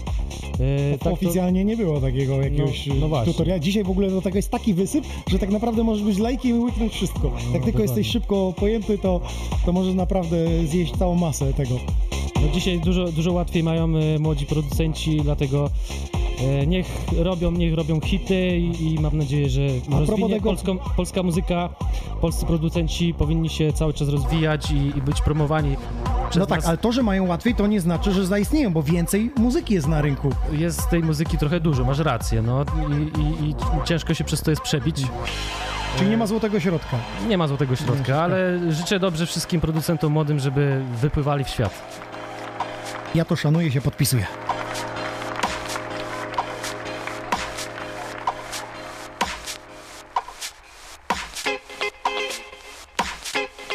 [SPEAKER 1] To
[SPEAKER 4] tak to-
[SPEAKER 1] oficjalnie nie było takiego jakiegoś
[SPEAKER 4] No- no
[SPEAKER 1] tutoriala. Dzisiaj w ogóle do tego jest taki wysyp, że tak naprawdę możesz być lajkiem i łyknąć wszystko. Jak tylko
[SPEAKER 4] dokładnie.
[SPEAKER 1] jesteś szybko pojęty, to, to możesz naprawdę zjeść całą masę tego.
[SPEAKER 4] No dzisiaj dużo, dużo łatwiej mają e, młodzi producenci, dlatego e, niech robią, niech robią hity i, i mam nadzieję, że rozwinie
[SPEAKER 1] tego-
[SPEAKER 4] polską, polska muzyka, polscy producenci powinni się cały czas rozwijać i, i być promowani
[SPEAKER 1] No tak,
[SPEAKER 4] nas.
[SPEAKER 1] ale to, że mają łatwiej, to nie znaczy, że zaistnieją, bo więcej muzyki jest na rynku.
[SPEAKER 4] Jest tej muzyki trochę dużo, masz rację, no i, i, i ciężko się przez to jest przebić.
[SPEAKER 1] Czyli nie ma złotego środka.
[SPEAKER 4] Nie ma złotego środka, ale życzę dobrze wszystkim producentom młodym, żeby wypływali w świat.
[SPEAKER 1] Ja to szanuję, się podpisuję.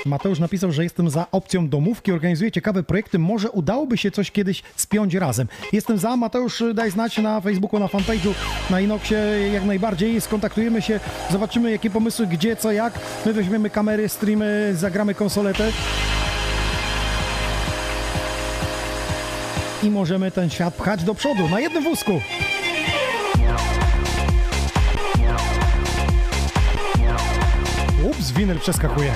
[SPEAKER 1] Mateusz napisał, że jestem za opcją domówki, organizuje ciekawe projekty, może udałoby się coś kiedyś spiąć razem. Jestem za, Mateusz daj znać na Facebooku, na fanpage'u, na Inoxie jak najbardziej, skontaktujemy się, zobaczymy jakie pomysły, gdzie, co, jak. My weźmiemy kamery, streamy, zagramy konsoletę. I możemy ten świat pchać do przodu, na jednym wózku. Ups, winyl przeskakuje.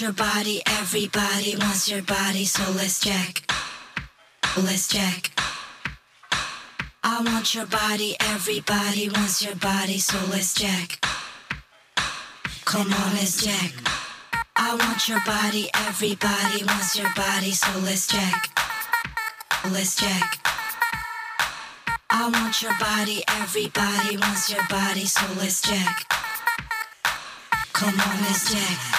[SPEAKER 5] Your body, everybody wants your body, so let's check. Let's check. I want your body, everybody wants your body, so let's check. Come on, let's check. I want your body, everybody wants your body, so let's check. Let's check. I want your body, everybody wants your body, so let's check. Come on, let's check.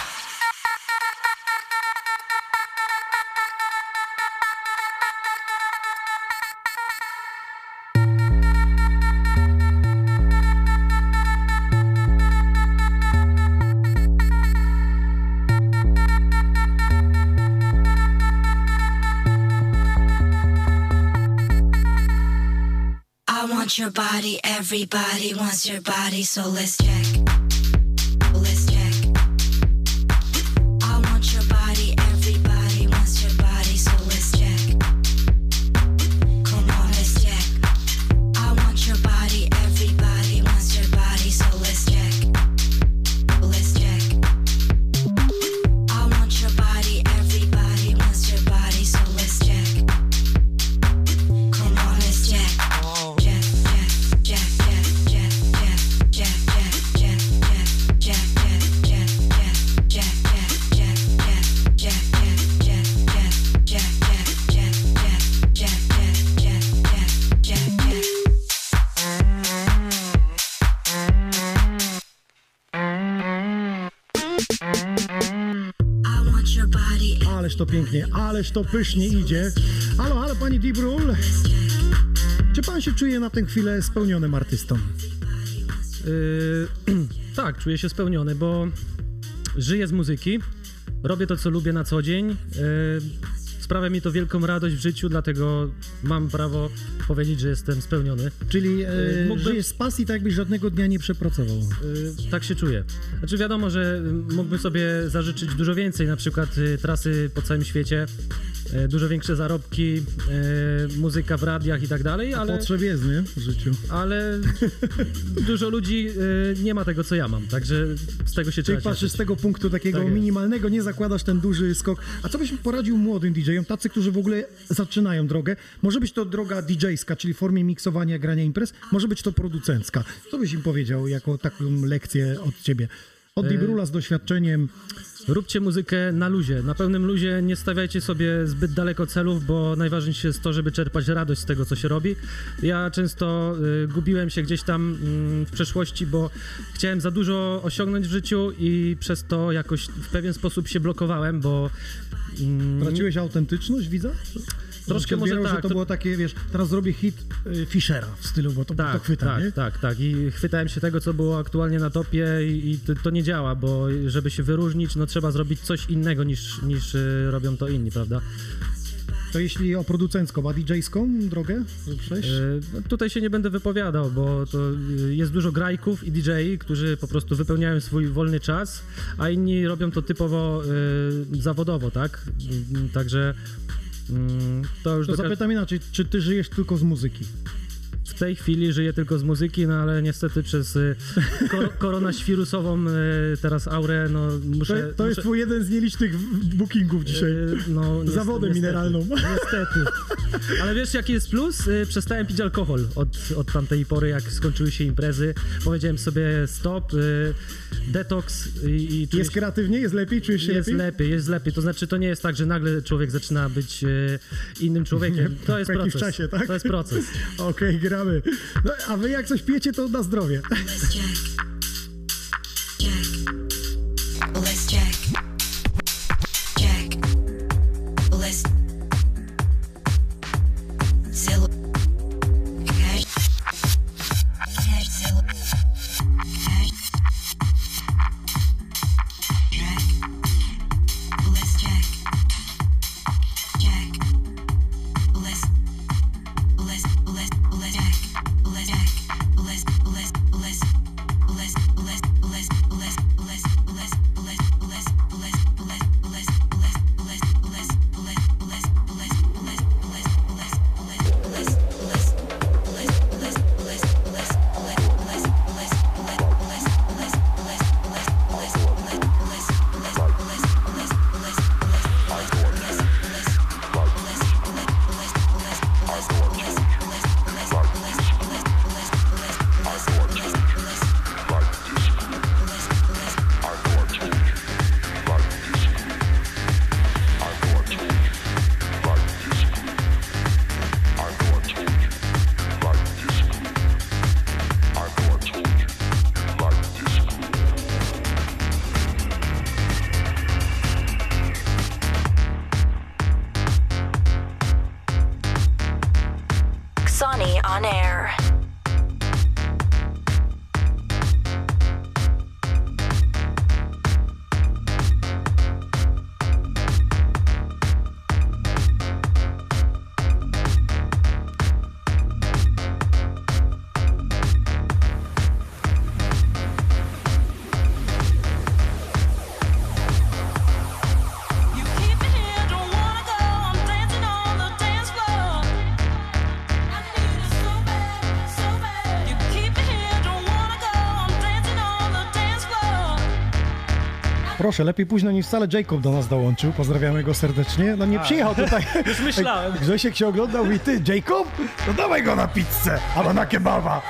[SPEAKER 5] Want your body, everybody wants your body, so let's check.
[SPEAKER 1] Pięknie, ależ to pysznie idzie. Halo, halo, pani Dibrul. Czy pan się czuje na tę chwilę spełnionym artystą?
[SPEAKER 4] Yy, tak, czuję się spełniony, bo żyję z muzyki, robię to, co lubię na co dzień. Yy, sprawia mi to wielką radość w życiu, dlatego mam prawo powiedzieć, że jestem spełniony.
[SPEAKER 1] Czyli e,
[SPEAKER 4] Yy, mógłbym-
[SPEAKER 1] żyjesz z pasji, tak jakbyś żadnego dnia nie przepracował.
[SPEAKER 4] Yy, tak się czuję. Znaczy wiadomo, że mógłbym sobie zażyczyć dużo więcej, na przykład y, trasy po całym świecie, dużo większe zarobki, y, muzyka w radiach i tak dalej, ale...
[SPEAKER 1] Potrzeb jest, nie? W życiu.
[SPEAKER 4] ale dużo ludzi y, nie ma tego, co ja mam, także z tego się
[SPEAKER 1] Czyli
[SPEAKER 4] trzeba
[SPEAKER 1] patrzysz z tego punktu takiego
[SPEAKER 4] Tak
[SPEAKER 1] minimalnego, nie zakładasz ten duży skok. A co byś poradził młodym DJ-om, tacy, którzy w ogóle zaczynają drogę? Może być to droga DJ-ska, czyli w formie miksowania, grania imprez, może być to producencka. Co byś im powiedział jako taką lekcję od ciebie? Od
[SPEAKER 4] E,
[SPEAKER 1] Dibrula z doświadczeniem.
[SPEAKER 4] Róbcie muzykę na luzie, na pełnym luzie, nie stawiajcie sobie zbyt daleko celów, bo najważniejsze jest to, żeby czerpać radość z tego, co się robi. Ja często y, gubiłem się gdzieś tam mm, w przeszłości, bo chciałem za dużo osiągnąć w życiu i przez to jakoś w pewien sposób się blokowałem, bo... mm,
[SPEAKER 1] Traciłeś autentyczność, widzę?
[SPEAKER 4] Troszkę może tak,
[SPEAKER 1] że to,
[SPEAKER 4] to-
[SPEAKER 1] było takie, wiesz, teraz zrobię hit y, Fischera w stylu, bo to, to
[SPEAKER 4] Tak,
[SPEAKER 1] chwyta,
[SPEAKER 4] tak,
[SPEAKER 1] nie?
[SPEAKER 4] tak, tak. I chwytałem się tego, co było aktualnie na topie i, i to, to nie działa, bo żeby się wyróżnić, no trzeba zrobić coś innego niż, niż y, robią to inni, prawda?
[SPEAKER 1] To jeśli o producencką, a DJ-ską drogę przejść?
[SPEAKER 4] Y, no tutaj się nie będę wypowiadał, bo to y, jest dużo grajków i DJ, którzy po prostu wypełniają swój wolny czas, a inni robią to typowo y, zawodowo, tak? Y, Także to już
[SPEAKER 1] To zapytam inaczej, czy ty żyjesz tylko z muzyki?
[SPEAKER 4] W tej chwili żyję tylko z muzyki, no ale niestety przez y, kor- koronaświrusową y, teraz aurę, no
[SPEAKER 1] To,
[SPEAKER 4] muszę...
[SPEAKER 1] to jest
[SPEAKER 4] muszę,
[SPEAKER 1] twój jeden z nielicznych bookingów dzisiaj.
[SPEAKER 4] y, no, niestety-
[SPEAKER 1] Za wodę
[SPEAKER 4] niestety,
[SPEAKER 1] mineralną.
[SPEAKER 4] Niestety. Ale wiesz, jaki jest plus? Przestałem pić alkohol od, od tamtej pory, jak skończyły się imprezy. Powiedziałem sobie stop, detoks i, i
[SPEAKER 1] Jest kreatywnie, jest lepiej, czujesz się
[SPEAKER 4] jest
[SPEAKER 1] lepiej?
[SPEAKER 4] lepiej, jest lepiej. To znaczy, to nie jest tak, że nagle człowiek zaczyna być innym człowiekiem. To jest proces.
[SPEAKER 1] czasie, tak?
[SPEAKER 4] To jest proces.
[SPEAKER 1] Okej, gramy. No, a wy jak coś pijecie, to na zdrowie. Proszę, lepiej późno niż wcale Jacob do nas dołączył. Pozdrawiamy go serdecznie. No nie
[SPEAKER 4] A.
[SPEAKER 1] przyjechał tutaj.
[SPEAKER 4] Już myślałem.
[SPEAKER 1] Grzesiek się oglądał i ty, Jacob? No dawaj go na pizzę albo na kebaba.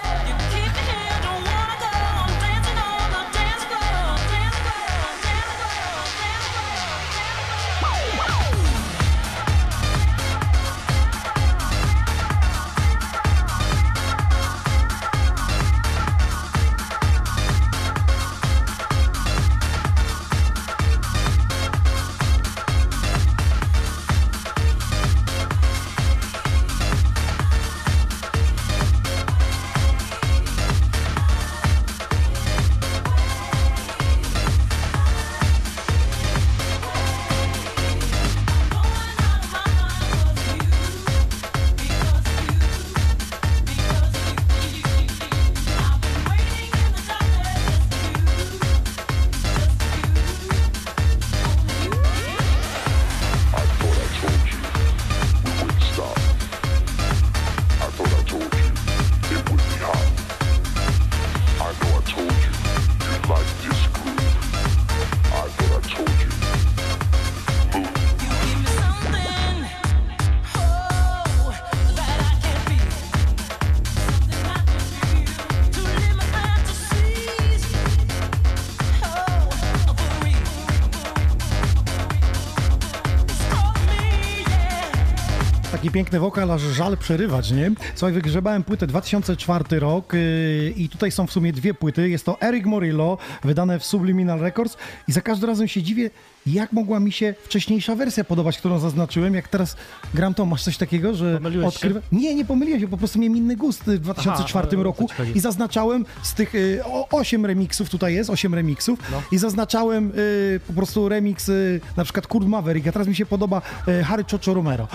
[SPEAKER 1] Piękny wokal, aż żal przerywać, nie? Słuchaj, wygrzebałem płytę 2004 rok yy, i tutaj są w sumie dwie płyty. Jest to Eric Morillo, wydane w Subliminal Records i za każdym razem się dziwię, jak mogła mi się wcześniejsza wersja podobać, którą zaznaczyłem. Jak teraz gram to, masz coś takiego, że
[SPEAKER 4] Pomyliłeś się?
[SPEAKER 1] Nie, nie pomyliłem się, po prostu miałem inny gust w 2004
[SPEAKER 4] Aha,
[SPEAKER 1] roku i zaznaczałem z tych y, o, 8 remixów, tutaj jest 8 remixów
[SPEAKER 4] No.
[SPEAKER 1] i zaznaczałem y, po prostu remix y, na przykład Kurt Maverick, a teraz mi się podoba y, Harry Chocho Romero.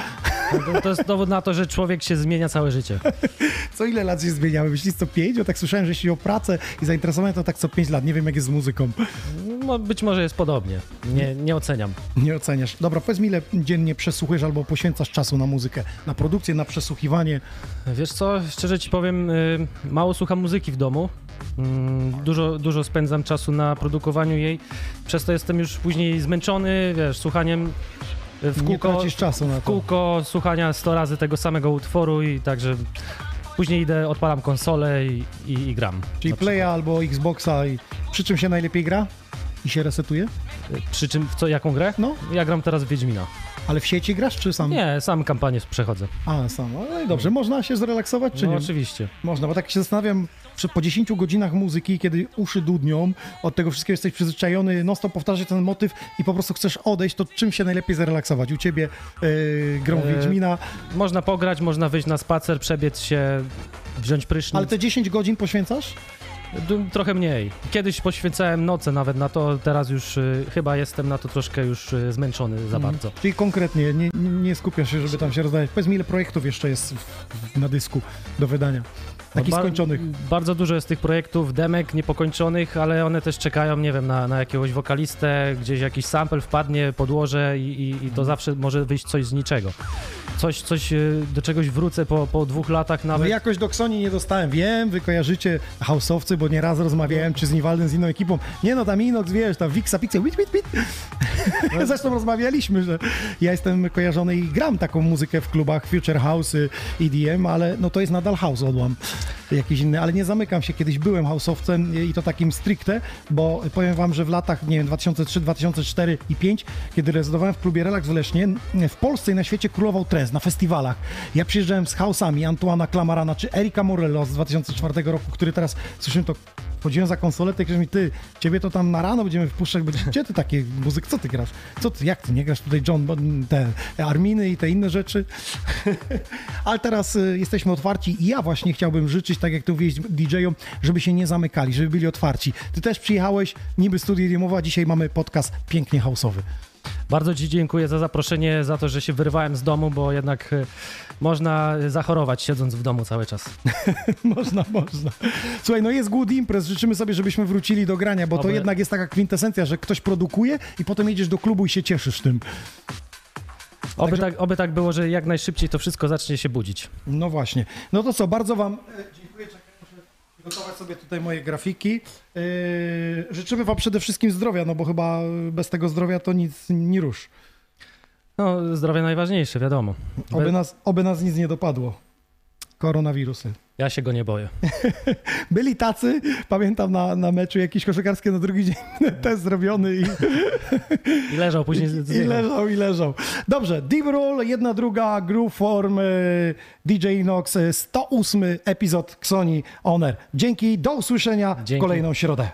[SPEAKER 4] To, to jest dowód na to, że człowiek się zmienia całe życie.
[SPEAKER 1] Co ile lat się zmieniały? Myślisz co 5? Bo tak słyszałem, że jeśli o pracę i zainteresowanie to tak co 5 lat. Nie wiem jak jest z muzyką.
[SPEAKER 4] No, być może jest podobnie. Nie, nie oceniam.
[SPEAKER 1] Nie oceniasz. Dobra, powiedz mi ile dziennie przesłuchujesz albo poświęcasz czasu na muzykę, na produkcję, na przesłuchiwanie.
[SPEAKER 4] Wiesz co, szczerze ci powiem, y, mało słucham muzyki w domu. Mm, Dużo, dużo spędzam czasu na produkowaniu jej, przez to jestem już później zmęczony, wiesz, słuchaniem w kółko,
[SPEAKER 1] czasu na
[SPEAKER 4] w kółko słuchania 100 razy tego samego utworu i także później idę, odpalam konsolę i, i, i gram.
[SPEAKER 1] Czyli Playa albo Xboxa i przy czym się najlepiej gra? I się resetuje?
[SPEAKER 4] Przy czym, w co, jaką grę?
[SPEAKER 1] No.
[SPEAKER 4] Ja gram teraz w Wiedźmina.
[SPEAKER 1] Ale w sieci grasz czy sam?
[SPEAKER 4] Nie, sam kampanię przechodzę.
[SPEAKER 1] A, sam. No i dobrze. Można się zrelaksować czy
[SPEAKER 4] No
[SPEAKER 1] nie?
[SPEAKER 4] oczywiście.
[SPEAKER 1] Można, bo tak się zastanawiam, przy, po 10 godzinach muzyki, kiedy uszy dudnią, od tego wszystkiego jesteś przyzwyczajony, non stop powtarzasz ten motyw i po prostu chcesz odejść, to czym się najlepiej zrelaksować? U ciebie yy, grą
[SPEAKER 4] E,
[SPEAKER 1] Wiedźmina,
[SPEAKER 4] Można pograć, można wyjść na spacer, przebiec się, wziąć prysznic.
[SPEAKER 1] ale te 10 godzin poświęcasz?
[SPEAKER 4] Trochę mniej. Kiedyś poświęcałem noce nawet na to, teraz już y, chyba jestem na to troszkę już y, zmęczony za bardzo.
[SPEAKER 1] Czyli konkretnie, nie, nie skupiasz się, żeby tam się rozdawać. Powiedz mi, ile projektów jeszcze jest w, na dysku do wydania? Takich
[SPEAKER 4] No, Bar-
[SPEAKER 1] skończonych.
[SPEAKER 4] Bardzo dużo jest tych projektów, demek niepokończonych, ale one też czekają, nie wiem, na, na jakiegoś wokalistę, gdzieś jakiś sample wpadnie, podłoże i, i,
[SPEAKER 1] Mhm.
[SPEAKER 4] i to zawsze może wyjść coś z niczego. Coś, coś y, do czegoś wrócę po, po dwóch latach
[SPEAKER 1] No
[SPEAKER 4] nawet.
[SPEAKER 1] jakoś do Ksoni nie dostałem. Wiem, wy kojarzycie houseowcy, bo nieraz rozmawiałem, czy z Niwaldem, z inną ekipą. Nie no, tam Inox, wiesz, tam Wixa, Pixa, wit, wit, wit. Zresztą rozmawialiśmy, że ja jestem kojarzony i gram taką muzykę w klubach Future House, y, EDM, ale no to jest nadal house odłam. Jakiś inny, ale nie zamykam się. Kiedyś byłem houseowcem y, i to takim stricte, bo powiem wam, że w latach, nie wiem, 2003, 2004 i 2005, kiedy rezydowałem w klubie Relax w Lesznie, w Polsce i na świecie królował trend na festiwalach. Ja przyjeżdżałem z house'ami Antoana Klamarana czy Erika Morello z 2004 roku, który teraz słyszymy to Chodziłem za konsolę, ktoś mi, ty, ciebie to tam na rano będziemy wpuszczać, bo gdzie ty takie muzyk, co ty grasz? Co ty, jak ty, nie grasz tutaj John, te Arminy i te inne rzeczy? Ale teraz y, jesteśmy otwarci i ja właśnie chciałbym życzyć, tak jak ty mówiłeś DJ-om, żeby się nie zamykali, żeby byli otwarci. Ty też przyjechałeś, niby studio diemowa, dzisiaj mamy podcast pięknie houseowy.
[SPEAKER 4] Bardzo Ci dziękuję za zaproszenie, za to, że się wyrwałem z domu, bo jednak y, można zachorować siedząc w domu cały czas.
[SPEAKER 1] można, można. Słuchaj, no jest good imprez, życzymy sobie, żebyśmy wrócili do grania, bo to
[SPEAKER 4] Oby.
[SPEAKER 1] jednak jest taka kwintesencja, że ktoś produkuje i potem jedziesz do klubu i się cieszysz tym.
[SPEAKER 4] Oby,
[SPEAKER 1] Także-
[SPEAKER 4] tak, oby tak było, że jak najszybciej to wszystko zacznie się budzić.
[SPEAKER 1] No właśnie. No to co, bardzo Wam e, przygotować sobie tutaj moje grafiki. Yy, życzymy Wam przede wszystkim zdrowia, no bo chyba bez tego zdrowia to nic nie rusz.
[SPEAKER 4] No, zdrowie najważniejsze, wiadomo.
[SPEAKER 1] Oby nas, oby nas nic nie dopadło. Koronawirusy.
[SPEAKER 4] Ja się go nie boję.
[SPEAKER 1] Byli tacy, pamiętam na, na meczu jakiś koszykarski na drugi dzień test zrobiony i,
[SPEAKER 4] I leżał później.
[SPEAKER 1] i
[SPEAKER 4] zjechał.
[SPEAKER 1] leżał, i leżał. Dobrze, Deep Roll, jedna, druga, Groove Form, e, DJ Inox, e, 108 epizod Xoni Honor. Dzięki, do usłyszenia w
[SPEAKER 4] Dzięki.
[SPEAKER 1] kolejną środę.